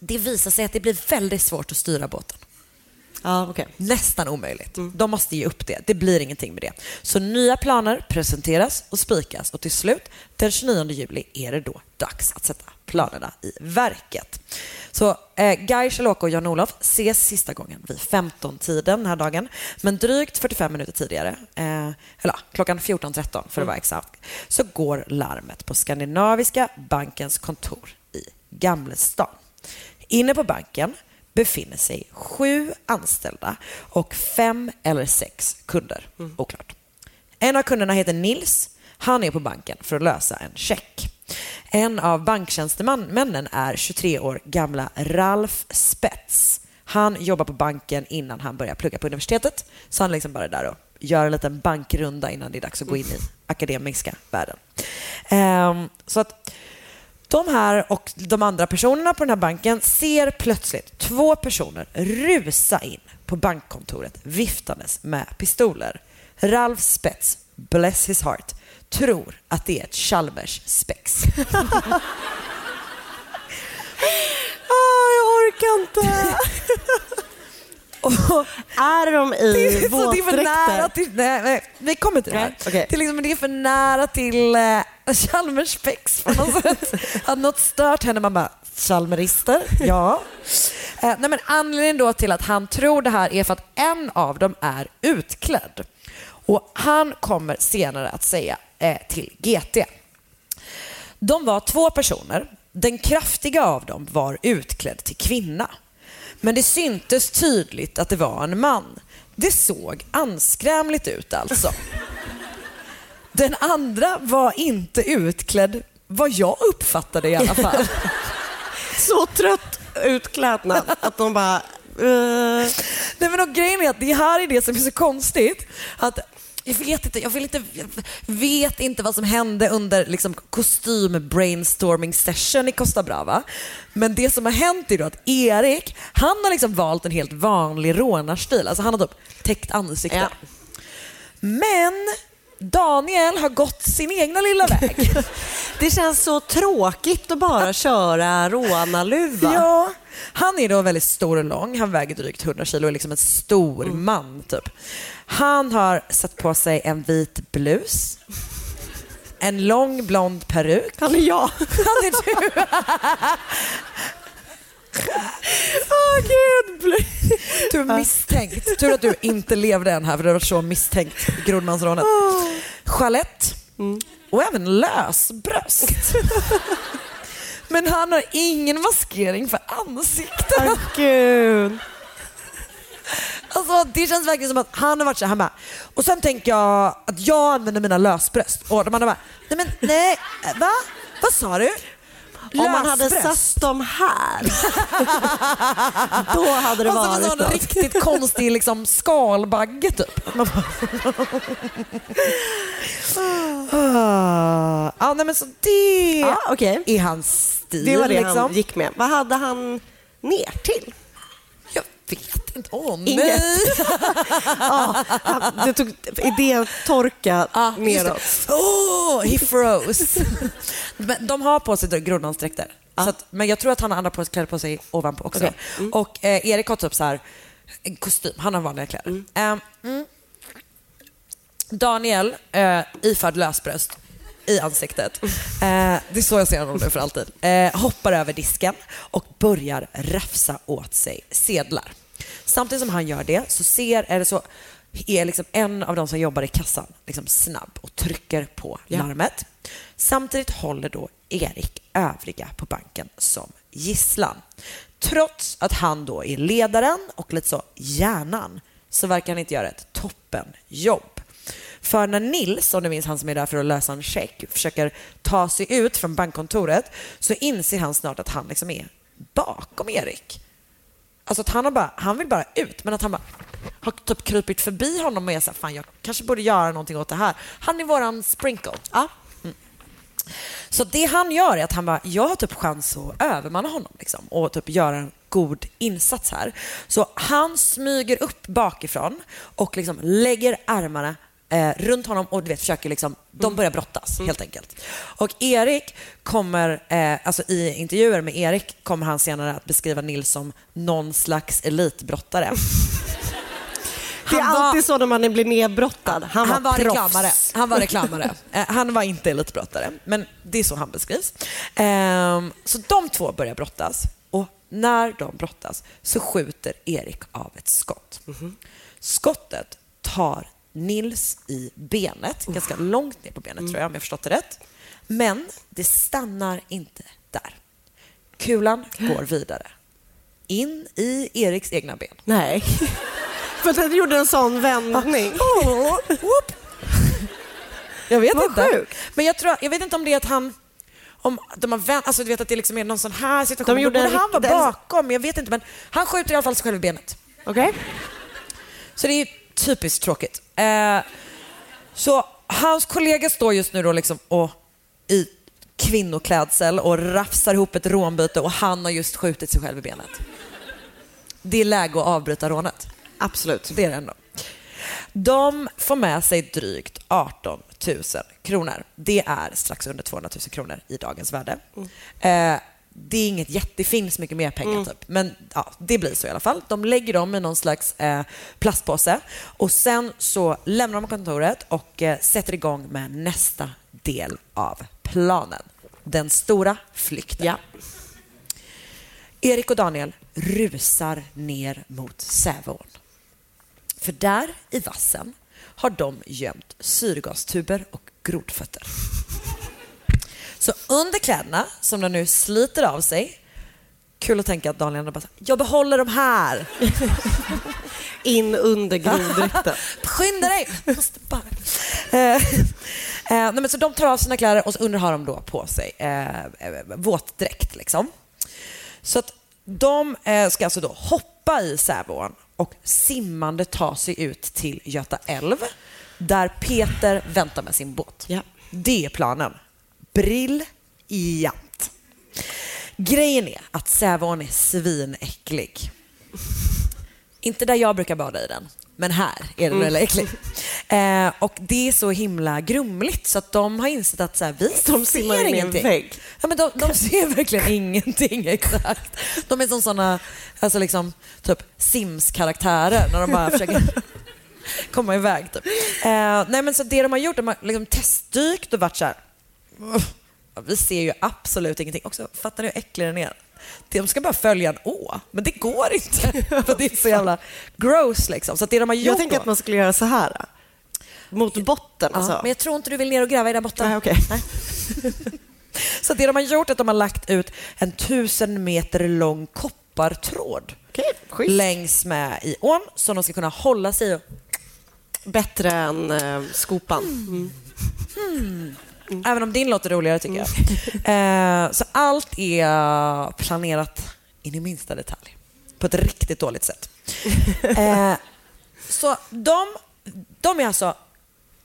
det visar sig att det blir väldigt svårt att styra båten. Nästan omöjligt. De måste ge upp det. Det blir ingenting med det. Så nya planer presenteras och spikas och till slut den 29 juli är det då dags att sätta planerna i verket. Så eh, Guy, Charlotte och Jan-Olof ses sista gången vid 15-tiden den här dagen. Men drygt 45 minuter tidigare, eh, eller klockan 14.13 för att vara exakt, så går larmet på Skandinaviska bankens kontor i Gamlestan. Inne på banken befinner sig sju anställda och fem eller sex kunder. Oklart. En av kunderna heter Nils. Han är på banken för att lösa en check. En av banktjänstemännen är 23 år gamla Ralf Spets. Han jobbar på banken innan han börjar plugga på universitetet. Så han är liksom bara där och gör en liten bankrunda innan det är dags att gå in i akademiska världen. Ehm, så att de här och de andra personerna på den här banken ser plötsligt två personer rusa in på bankkontoret viftandes med pistoler. Ralf Spets, bless his heart, tror att det är ett Chalmers spex. Ah, jag orkar inte. är de i våtdräkter? Nej, nej, vi kommer till det här. Okej. Det, är liksom, det är för nära till uh, Chalmers spex på något sätt. Att något stört henne. Man bara, Chalmerister? Ja. Eh, nej, men anledningen då till att han tror det här är för att en av dem är utklädd. Och han kommer senare att säga eh, till GT. De var två personer. Den kraftiga av dem var utklädd till kvinna. Men det syntes tydligt att det var en man. Det såg anskrämligt ut alltså. Den andra var inte utklädd, vad jag uppfattade i alla fall. Så trött utklädnad att de bara... eh, Nej men och grejen är att det här är det som är så konstigt. Att jag vet inte, jag vill inte, jag vet inte vad som hände under liksom, kostym brainstorming session i Costa Brava. Men det som har hänt är då att Erik, han har liksom valt en helt vanlig rånarstil. Alltså han har typ täckt ansikte. Men Daniel har gått sin egna lilla väg. Det känns så tråkigt att bara köra rånarluva. Ja, han är då väldigt stor och lång. Han väger drygt 100 kilo och är liksom en stor Mm. man. Typ. Han har satt på sig en vit blus, en lång blond peruk. Han är jag. Han är du. Åh gud. Du är misstänkt. Tur att du inte levde än här för du har varit så misstänkt grodmansrånet. Chalett och även lösbröst. Men han har ingen maskering för ansiktet. Gud. Alltså, det känns verkligen som att han har varit så här, bara, och sen tänker jag att jag använder mina lösbröst och de andra bara, nej men nej, va? Vad sa du? Om man hade satt dem här, då hade det Och så en varit något. riktigt konstig liksom, skalbagge typ. Ah, nej, men så det Ja, okej. är hans stil. Det var det liksom. han gick med. Vad hade han ner till? Vet inte. Åh Inget. nej. ja, det tog idétorka Ja, just neråt. det. Oh, he froze. Men de har på sig grodmansdräkter. Så att, men jag tror att han har andra kläder på sig ovanpå också. Okej. Mm. Och eh, Erik har typ så här, en kostym. Han har vanliga kläder. Ehm, mm. Daniel, eh, iförd lösbröst i ansiktet. Eh, det är så jag ser honom nu för alltid. Eh, hoppar över disken och börjar rafsa åt sig sedlar. Samtidigt som han gör det så ser, är det så, är liksom en av de som jobbar i kassan liksom snabb och trycker på Ja. larmet. Samtidigt håller då Erik övriga på banken som gisslan. Trots att han då är ledaren och lite så hjärnan så verkar han inte göra ett toppenjobb. För när Nils, om du minns han som är där för att lösa en check, försöker ta sig ut från bankkontoret så inser han snart att han liksom är bakom Erik. Alltså att han, har bara, han vill bara ut, men att han bara har typ krupit förbi honom och är så här, fan jag kanske borde göra någonting åt det här. Han är våran sprinkle. Ja. Mm. Så det han gör är att han bara, jag har typ chans att övermanna honom liksom, och typ göra en god insats här. Så han smyger upp bakifrån och liksom lägger armarna eh, runt honom och du vet, försöker liksom, de börjar brottas helt enkelt. Och Erik kommer, eh, alltså i intervjuer med Erik kommer han senare att beskriva Nils som någon slags elitbrottare. Det är var- alltid så när man blir nedbrottad. Han var, Han var reklamare. Han var reklamare. Eh, han var inte elitbrottare, men det är så han beskrivs. Ehm, så de två börjar brottas och när de brottas så skjuter Erik av ett skott. Skottet tar Nils i benet, ganska långt ner på benet tror jag om jag förstått det rätt. Men det stannar inte där. Kulan går vidare. In i Eriks egna ben. Nej. För att han gjorde en sån vändning. Åh, whoop. Jag vet Vad inte. sjukt. Men jag, tror, jag vet inte om det är att han... Om de har vänt, alltså du vet att det liksom är någon sån här situation. De gjorde han riktig- bakom, jag vet inte. Men han skjuter i alla fall sig själv i benet. Okej. Så det är typiskt tråkigt. Eh, så hans kollega står just nu då liksom och, i kvinnoklädsel och rafsar ihop ett rånbyte och han har just skjutit sig själv i benet. Det är läge att avbryta rånet. Absolut. Det är det ändå. De får med sig drygt 18 000 kronor. Det är strax under 200 000 kronor i dagens värde. Eh, det är inget jätte, det finns mycket mer pengar typ. Men ja, det blir så i alla fall. De lägger dem i någon slags eh, plastpåse och sen så lämnar de kontoret och eh, sätter igång med nästa del av planen. Den stora flykten. Erik och Daniel rusar ner mot Säveån. För där i vassen har de gömt syrgastuber och grodfötter. Så under kläderna, som de nu sliter av sig, kul att tänka att Daniel bara jag behåller de här. In under groddräkten. Skynda dig! Måste bara. Eh, eh, nej, men så de tar av sina kläder och så under har de då på sig eh, eh, våtdräkt. Liksom. Så att de eh, ska alltså då hoppa i Säveån och simmande ta sig ut till Göta älv där Peter väntar med sin båt. Det är planen. Briljant. Grejen är att Säveån är svinäcklig. Inte där jag brukar bada i den, men här är den Mm. väldigt äcklig. Eh, och det är så himla grumligt så att de har insett att så här, vi De ser ingenting. vägg. Ja, men de, de ser verkligen ingenting exakt. De är som såna alltså liksom, typ Sims-karaktärer när de bara försöker komma iväg. Typ. Eh, nej, men så det de har gjort, de har liksom testdykt och varit så här, "Uff, ja, vi ser ju absolut ingenting. Också, fattar ni hur äcklig den är? De ska bara följa en å, men det går inte. För det är så jävla gross. Liksom. Så det de har gjort Jag tänker då- att man skulle göra så här. Mot botten. Ja, Alltså. men jag tror inte du vill ner och gräva i den botten. Nej, okej. Nej. Så det de har gjort är att de har lagt ut en tusen meter lång koppartråd längs med i ån som de ska kunna hålla sig i. Bättre än eh, skopan. Hmm. Även om din låter roligare tycker jag. Eh, så allt är planerat in i minsta detalj. På ett riktigt dåligt sätt. Eh, så de, de är alltså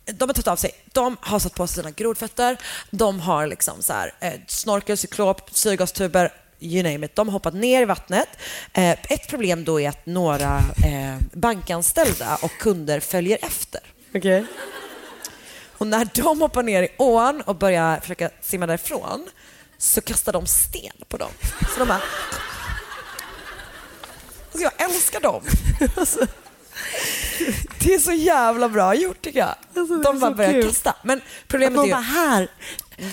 de har tagit av sig, de har satt på sig sina grodfötter, de har liksom så här, eh, snorkel, cyklop, syrgastuber, you name it. De har hoppat ner i vattnet. Eh, ett problem då är att några eh, bankanställda och kunder följer efter. Okej. Och när de hoppar ner i ån och börjar försöka simma därifrån så kastar de sten på dem. Så de bara... Alltså jag älskar dem. Alltså, det är så jävla bra gjort tycker jag. de bara börjar kul. kasta. Men problemet Att är ju... bara, här.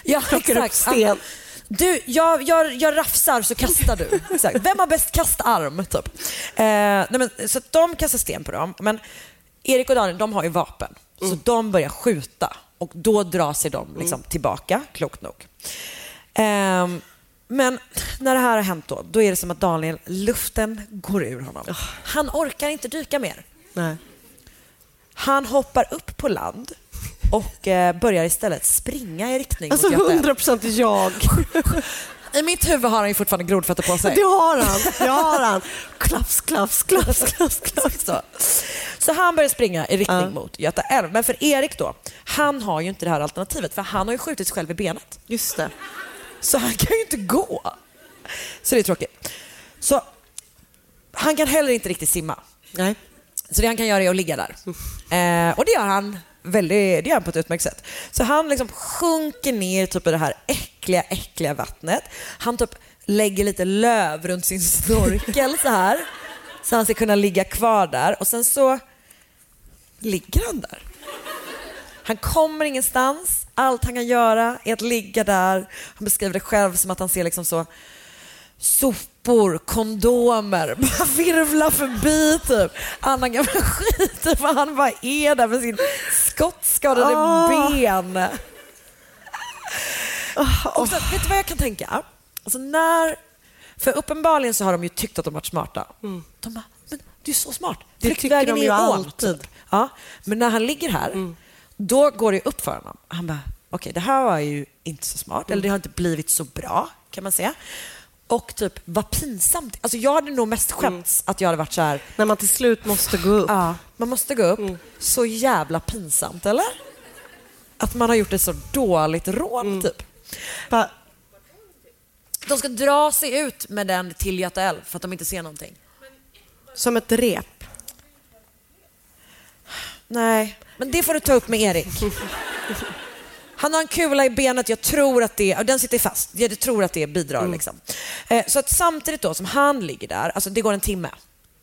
Ja, plockar upp sten. Du, jag, jag, jag rafsar så kastar du. Exakt. Vem har bäst kastarm? Typ. Eh, nej men, så de kastar sten på dem. Men Erik och Daniel de har ju vapen. Så de börjar skjuta och då drar sig de liksom tillbaka, klokt nog. Ehm, men när det här har hänt då, då är det som att Daniel, luften går ur honom. Han orkar inte dyka mer. Nej. Han hoppar upp på land och eh, börjar istället springa i riktning Alltså mot Göta älv. 100 procent jag. I mitt huvud har han ju fortfarande grodfötter på sig. Det har han. Det har han. Klaps, klaps, klaps, klaps, klaps. Så. så han börjar springa i riktning mot Göta älv. Men för Erik då, han har ju inte det här alternativet för han har ju skjutit sig själv i benet. Just det. Så han kan ju inte gå. Så det är tråkigt. Så han kan heller inte riktigt simma. Nej. Så det han kan göra är att ligga där. Eh, och det gör han väldigt, det gör han på ett utmärkt sätt. Så han liksom sjunker ner typ i det här äckliga, äckliga vattnet. Han typ lägger lite löv runt sin snorkel så här. Så han ska kunna ligga kvar där. Och sen så ligger han där. Han kommer ingenstans. Allt han kan göra är att ligga där. Han beskriver det själv som att han ser liksom så sopor, kondomer, bara virvla förbi typ. Annan gammal skit, typ, för han bara är där med sin skottskadade Åh. ben. Och sen, vet du vad jag kan tänka? Alltså när, för uppenbarligen så har de ju tyckt att de varit smarta. De bara, men du är så smart. Det tycker de är ju alltid. typ. Ja, men när han ligger här, då går det upp för honom. Han bara, okej det här var ju inte så smart, eller det har inte blivit så bra kan man säga. Och typ, vad pinsamt. Alltså jag hade nog mest skämts att jag hade varit så här. När man till slut måste gå upp. Ja, man måste gå upp. Så jävla pinsamt, eller? Att man har gjort ett så dåligt rån, typ. De ska dra sig ut med den till Göta älv för att de inte ser någonting. Som ett rep. Nej, men det får du ta upp med Erik. Han har en kula i benet, jag tror att det, den sitter fast, jag tror att det bidrar. Liksom. Eh, Så att samtidigt då som han ligger där, alltså det går en timme.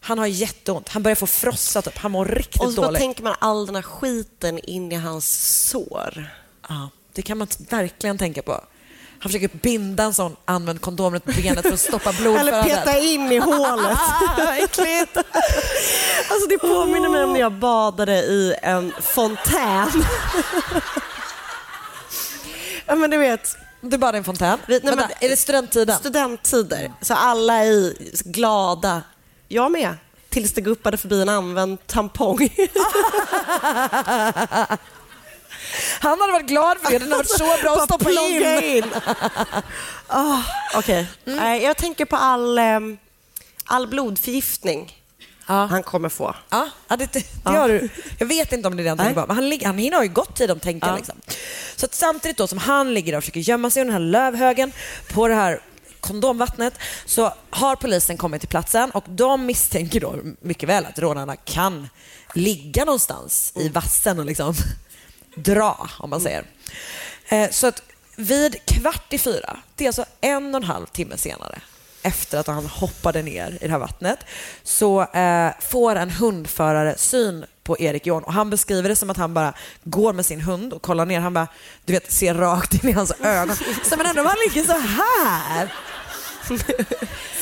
Han har jätteont, han börjar få frossa typ, han mår riktigt Och så dåligt. tänker man all den här skiten in i hans sår. Ja, det kan man verkligen tänka på. Han försöker binda en sån använd kondom runt benet för att stoppa blodflödet. Eller peta in i hålet. Äckligt. Alltså det påminner mig om när jag badade i en fontän. ja men du vet. Badade i en fontän? Vi, nej, men, är det studenttiden? Studenttider. Så alla är glada. Jag med. Tills det guppade förbi en använd tampong. Han hade varit glad för det, den har varit så bra att stoppa Plonka in. Ah, Okej. Nej, Jag tänker på all, ehm, all blodförgiftning han kommer få. Ja, ja, det, det, har du. Jag vet inte om det är det han tänker på, men han, ligger- han hinner ha ju gott tid om tänker. Ja. Liksom. Så att samtidigt då som han ligger där och försöker gömma sig under den här lövhögen på det här kondomvattnet så har polisen kommit till platsen och de misstänker då mycket väl att rånarna kan ligga någonstans i vassen och liksom dra, om man säger. Eh, Så att vid kvart i fyra, det är alltså en och en halv timme senare, efter att han hoppade ner i det här vattnet, så eh, får en hundförare syn på Erik John och han beskriver det som att han bara går med sin hund och kollar ner. Han bara, du vet, ser rakt in i hans ögon. Så men ändå, han ligger så här.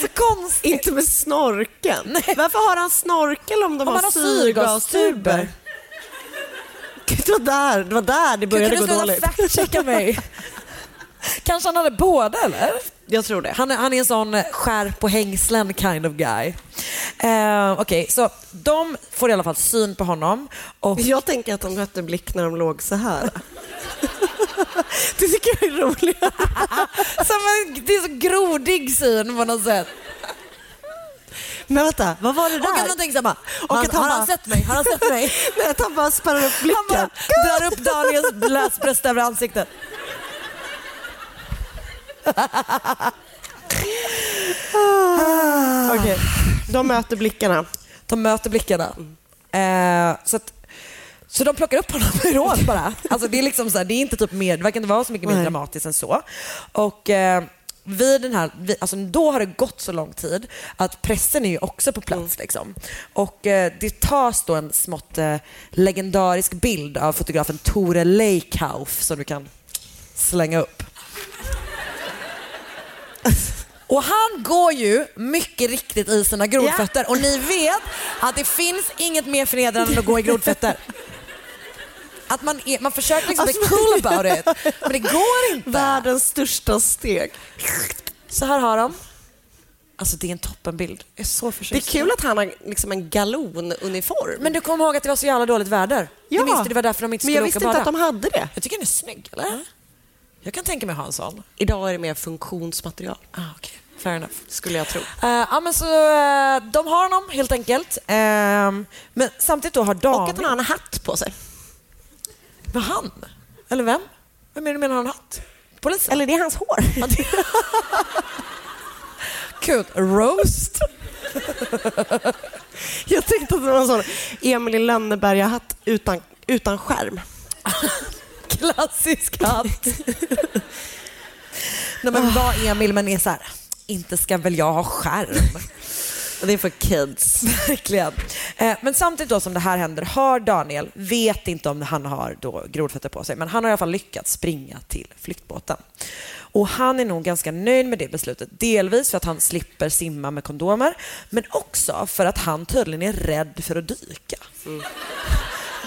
Så konstigt. Inte med snorkeln. Varför har han snorkel om de Om har, har syrgastuber? Gud, Det var där det, var där det började Kan gå du dåligt. sluta fact-checka mig? Kanske han hade båda eller? Jag tror det. Han är, han är en sån skärp och hängslen kind of guy. Eh, Okej, så de får i alla fall syn på honom. Och Jag tänker att de mötte blick när de låg så här. Det tycker jag är roligt. Som en, det är så grodig syn på något sätt. Men vänta, vad var det där? Och att man tänker så här, bara, Och han, att han har han bara- sett mig? Har han sett mig? Nej, att han bara spärrar upp blicken. Han bara drar upp Daniels läsbröst över ansiktet. Okej, de möter blickarna. De möter blickarna. Eh, så, att, så de plockar upp honom i råd bara. Alltså det, är liksom så här, det är inte typ mer, det verkar inte vara så mycket mer dramatiskt än så. Och eh, vid den här, alltså då har det gått så lång tid att pressen är ju också på plats. Liksom. Och eh, det tas då en smått eh, legendarisk bild av fotografen Tore Leikhauf som du kan slänga upp. Och han går ju mycket riktigt i sina grodfötter och ni vet att det finns inget mer förnedrande än att gå i grodfötter. Att man, är, man försöker liksom Alltså, cool about it, men det går inte. Världens största steg. Så här har de. Alltså det är en toppenbild. Jag är så Det är förtjust. kul att han har liksom en galonuniform. Men du kommer ihåg att det var så jävla dåligt väder? Ja. Du minns det, det var därför de inte Men skulle jag åka visste och bada. inte att de hade det. Jag tycker den är snygg, eller? Jag kan tänka mig att ha en sån. Idag är det mer funktionsmaterial. Ah, okay. Fair enough. Skulle jag tro. Eh, ja, men så, eh, de har honom helt enkelt. Ehm, men samtidigt då har Daniel... Och att han har en hatt på sig. Var han? Eller vem? Vem är det du menar har en hatt? Polisen? Eller det är hans hår. Kul. Roast? Jag tänkte att det var en sån Emil Lönneberga-hatt utan, utan skärm. Klassisk hatt. Nej, men vad Emil, men är så här, inte ska väl jag ha skärm? Det är för kids. Verkligen. Eh, Men samtidigt då som det här händer har Daniel, vet inte om han har då grodfötter på sig, men han har i alla fall lyckats springa till flyktbåten. Och han är nog ganska nöjd med det beslutet. Delvis för att han slipper simma med kondomer, men också för att han tydligen är rädd för att dyka.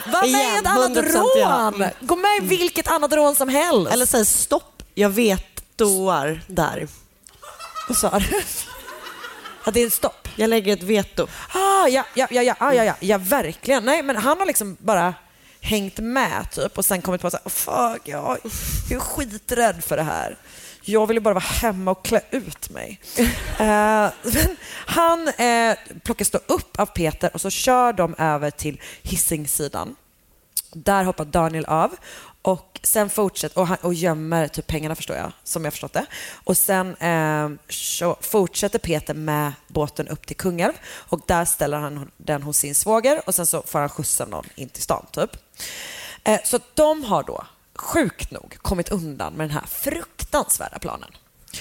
Var med i ett annat 100% ja. rån! Gå med i vilket annat rån som helst. Eller säg stopp, jag vet doar där. Vad sa du? Att det är stopp? Jag lägger ett veto. Ah, ja, ja, ja, ja, ah, ja, ja, ja, verkligen. Nej, men han har liksom bara hängt med typ och sen kommit på att fuck, jag är skiträdd för det här. Jag vill ju bara vara hemma och klä ut mig. Eh, men han eh, plockas då upp av Peter och så kör de över till Hisingssidan. Där hoppar Daniel av och sen fortsätter och, han, och gömmer typ pengarna förstår jag, som jag förstått det. Och sen eh, så fortsätter Peter med båten upp till Kungälv och där ställer han den hos sin svåger och sen så får han skjutsa någon in till stan typ. Eh, så de har då sjukt nog kommit undan med den här fruktansvärda planen.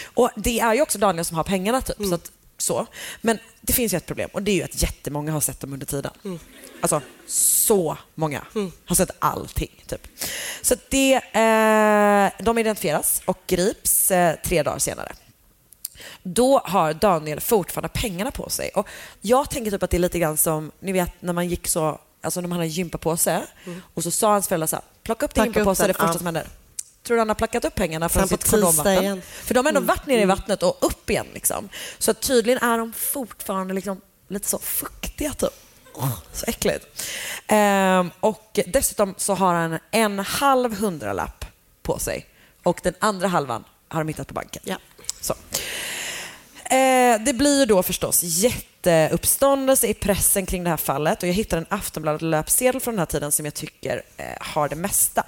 Och det är ju också Daniel som har pengarna typ. Så att, så. Men det finns ju ett problem och det är ju att jättemånga har sett dem under tiden. Alltså så många har sett allting. Typ. Så det, eh, de identifieras och grips eh, tre dagar senare. Då har Daniel fortfarande pengarna på sig. Och jag tänker typ att det är lite grann som, ni vet när man gick så, alltså när man hade gympapåse och så sa hans föräldrar så här, plocka upp din gympapåse, det första ja. som händer. Tror du han har plockat upp pengarna från sitt kondomvatten? igen. För de har ändå Mm. varit nere i Mm. vattnet och upp igen. Liksom. Så tydligen är de fortfarande liksom lite så fuktiga typ. Så äckligt. Ehm, och dessutom så har han en halv hundralapp på sig och den andra halvan har de hittat på banken. Så. Eh, det blir ju då förstås jätteuppståndelse i pressen kring det här fallet och jag hittar en Aftonbladet-löpsedel från den här tiden som jag tycker eh, har det mesta.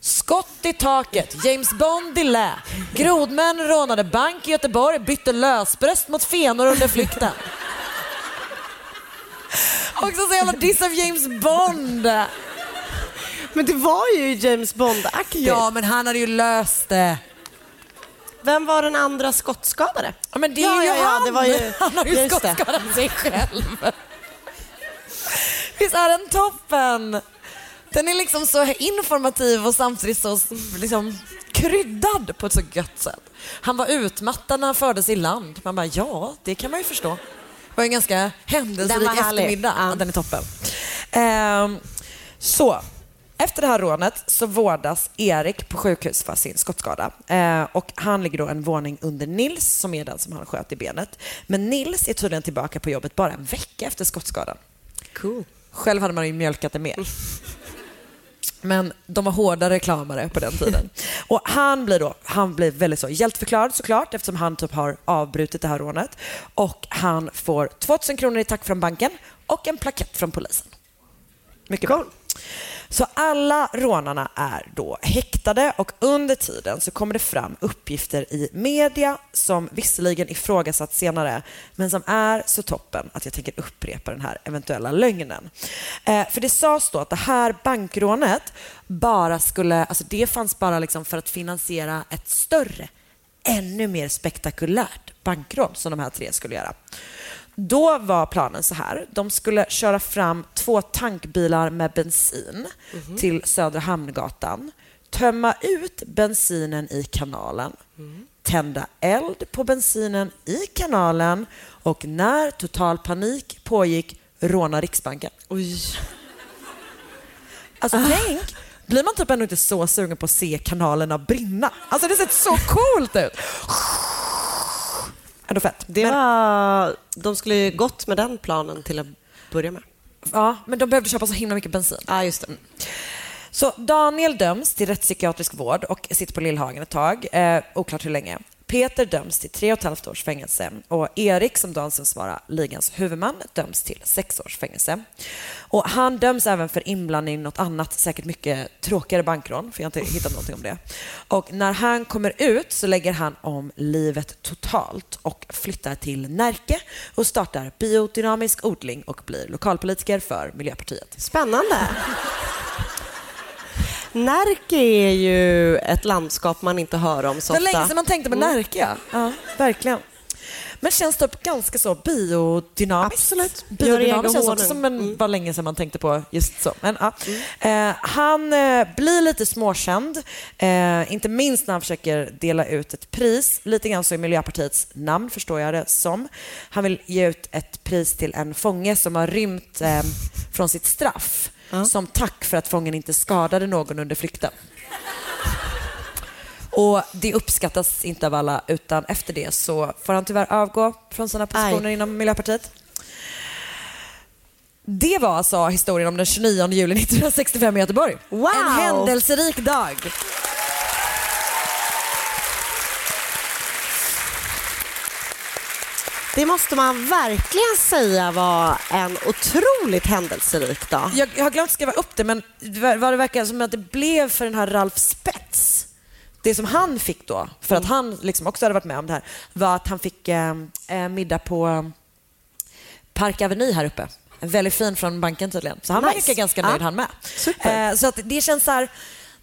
Skott i taket, James Bond i lä. Grodmän rånade bank i Göteborg, bytte lösbröst mot fenor under flykten. Också så jävla diss av James Bond. Men det var ju James Bond-aktigt. Ja, men han hade ju löst det. Vem var den andra skottskadade? Ja, men det är ja, ju ja, ja, han. Det var ju, Han har ju just det. skottskadat sig själv. Visst är den toppen? Den är liksom så informativ och samtidigt så liksom, kryddad på ett så gött sätt. Han var utmattad när han fördes i land. Man bara, ja, det kan man ju förstå. Det var en ganska händelserik eftermiddag. Ja. Den är toppen. Ehm, så, efter det här rånet så vårdas Erik på sjukhus för sin skottskada. Eh, och han ligger då en våning under Nils som är den som han sköt i benet. Men Nils är tydligen tillbaka på jobbet bara en vecka efter skottskadan. Cool. Själv hade man ju mjölkat det mer. Men de var hårda reklamare på den tiden. Och han blir då, han blir väldigt så hjältförklarad såklart eftersom han typ har avbrutit det här rånet. Och han får 2000 kronor i tack från banken och en plakett från polisen. Mycket bra. Så alla rånarna är då häktade och under tiden så kommer det fram uppgifter i media som visserligen ifrågasatt senare men som är så toppen att jag tänker upprepa den här eventuella lögnen. Eh, för det sades då att det här bankrånet bara skulle, alltså det fanns bara liksom för att finansiera ett större, ännu mer spektakulärt bankrån som de här tre skulle göra. Då var planen så här. De skulle köra fram två tankbilar med bensin till Södra Hamngatan, tömma ut bensinen i kanalen, tända eld på bensinen i kanalen och när total panik pågick råna Riksbanken. Oj. Alltså tänk, blir man typ ändå inte så sugen på att se kanalerna brinna? Alltså det ser så coolt ut. Ändå fett. Det Men- var, de skulle ju gått med den planen till att börja med. Ja, men de behövde köpa så himla mycket bensin. Ja, just det. Så Daniel döms till rättspsykiatrisk vård och sitter på Lillhagen ett tag, eh, oklart hur länge. Peter döms till tre och ett halvt års fängelse och Erik, som då anses vara ligans huvudman, döms till sex års fängelse. Och han döms även för inblandning i något annat, säkert mycket tråkigare bankrån, för jag har inte hittat någonting om det. Och när han kommer ut så lägger han om livet totalt och flyttar till Närke och startar biodynamisk odling och blir lokalpolitiker för Miljöpartiet. Spännande. Närke är ju ett landskap man inte hör om så Det var ofta. länge sedan man tänkte på Mm. Närke, ja. ja. Verkligen. Men känns typ ganska så biodynamiskt. Absolut. Biodynamiskt känns också som en, var länge sedan man tänkte på just så. Men, ja. eh, han eh, blir lite småkänd, eh, inte minst när han försöker dela ut ett pris. Lite grann så i Miljöpartiets namn förstår jag det som. Han vill ge ut ett pris till en fånge som har rymt eh, från sitt straff. Som tack för att fången inte skadade någon under flykten. Och det uppskattas inte av alla utan efter det så får han tyvärr avgå från sina positioner inom Miljöpartiet. Det var alltså historien om den 29 juli 1965 i Göteborg. Wow! En händelserik dag. Det måste man verkligen säga var en otroligt händelserik dag. Jag, jag har glömt skriva upp det men vad det verkar som att det blev för den här Ralf Spets det som han fick då, för att han liksom också hade varit med om det här, var att han fick eh, eh, middag på eh, Park Avenue här uppe. Väldigt fin från banken tydligen. Så han Nice. verkar ganska nöjd Ja. han med. Eh, så att det känns så här,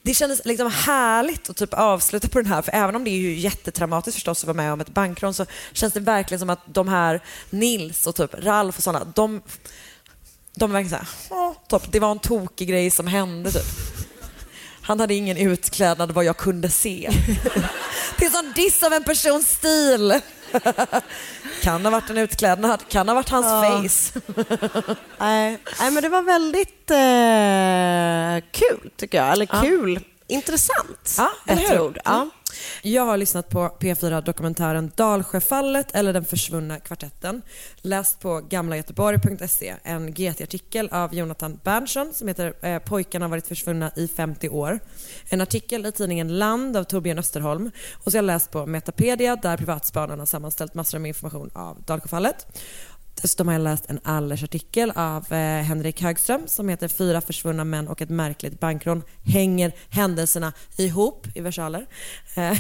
det kändes liksom härligt att typ avsluta på den här, för även om det är ju jättetraumatiskt förstås att vara med om ett bankrån så känns det verkligen som att de här Nils och typ Ralf och sådana, de, de är verkligen såhär, "Åh, topp, det var en tokig grej som hände typ. Han hade ingen utklädnad vad jag kunde se. Det är sån diss av en persons stil. Kan ha varit en utklädnad, kan ha varit hans Ja. face. Nej, nej, men det var väldigt eh, kul tycker jag. Eller Ja. kul, intressant. Ja, eller hur? Ja. Jag har lyssnat på P4-dokumentären Dalsjöfallet eller Den försvunna kvartetten. Läst på gamlagöteborg.se en GT-artikel av Jonathan Berntsson som heter eh, “Pojkarna har varit försvunna i 50 år”. En artikel i tidningen Land av Torbjörn Österholm. Och så har jag läst på Metapedia där privatspanarna sammanställt massor med information av Dalsjöfallet. Dessutom har jag läst en Allers-artikel av eh, Henrik Högström som heter “Fyra försvunna män och ett märkligt bankrån hänger händelserna ihop” i versaler. Eh,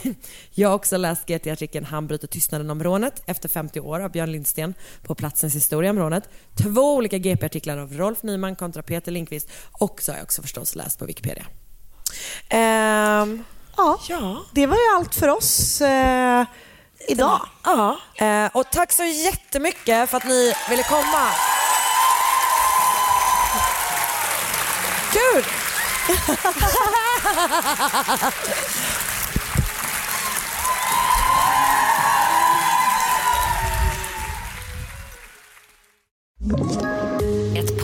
jag har också läst GT-artikeln “Han bryter tystnaden om rånet” efter 50 år av Björn Lindsten på Platsens historia om rånet. Två olika GP-artiklar av Rolf Nyman kontra Peter Lindqvist och så har jag också förstås läst på Wikipedia. Ehm, Ja, det var ju allt för oss eh, idag. Ja, eh, och tack så jättemycket för att ni ville komma. Kul!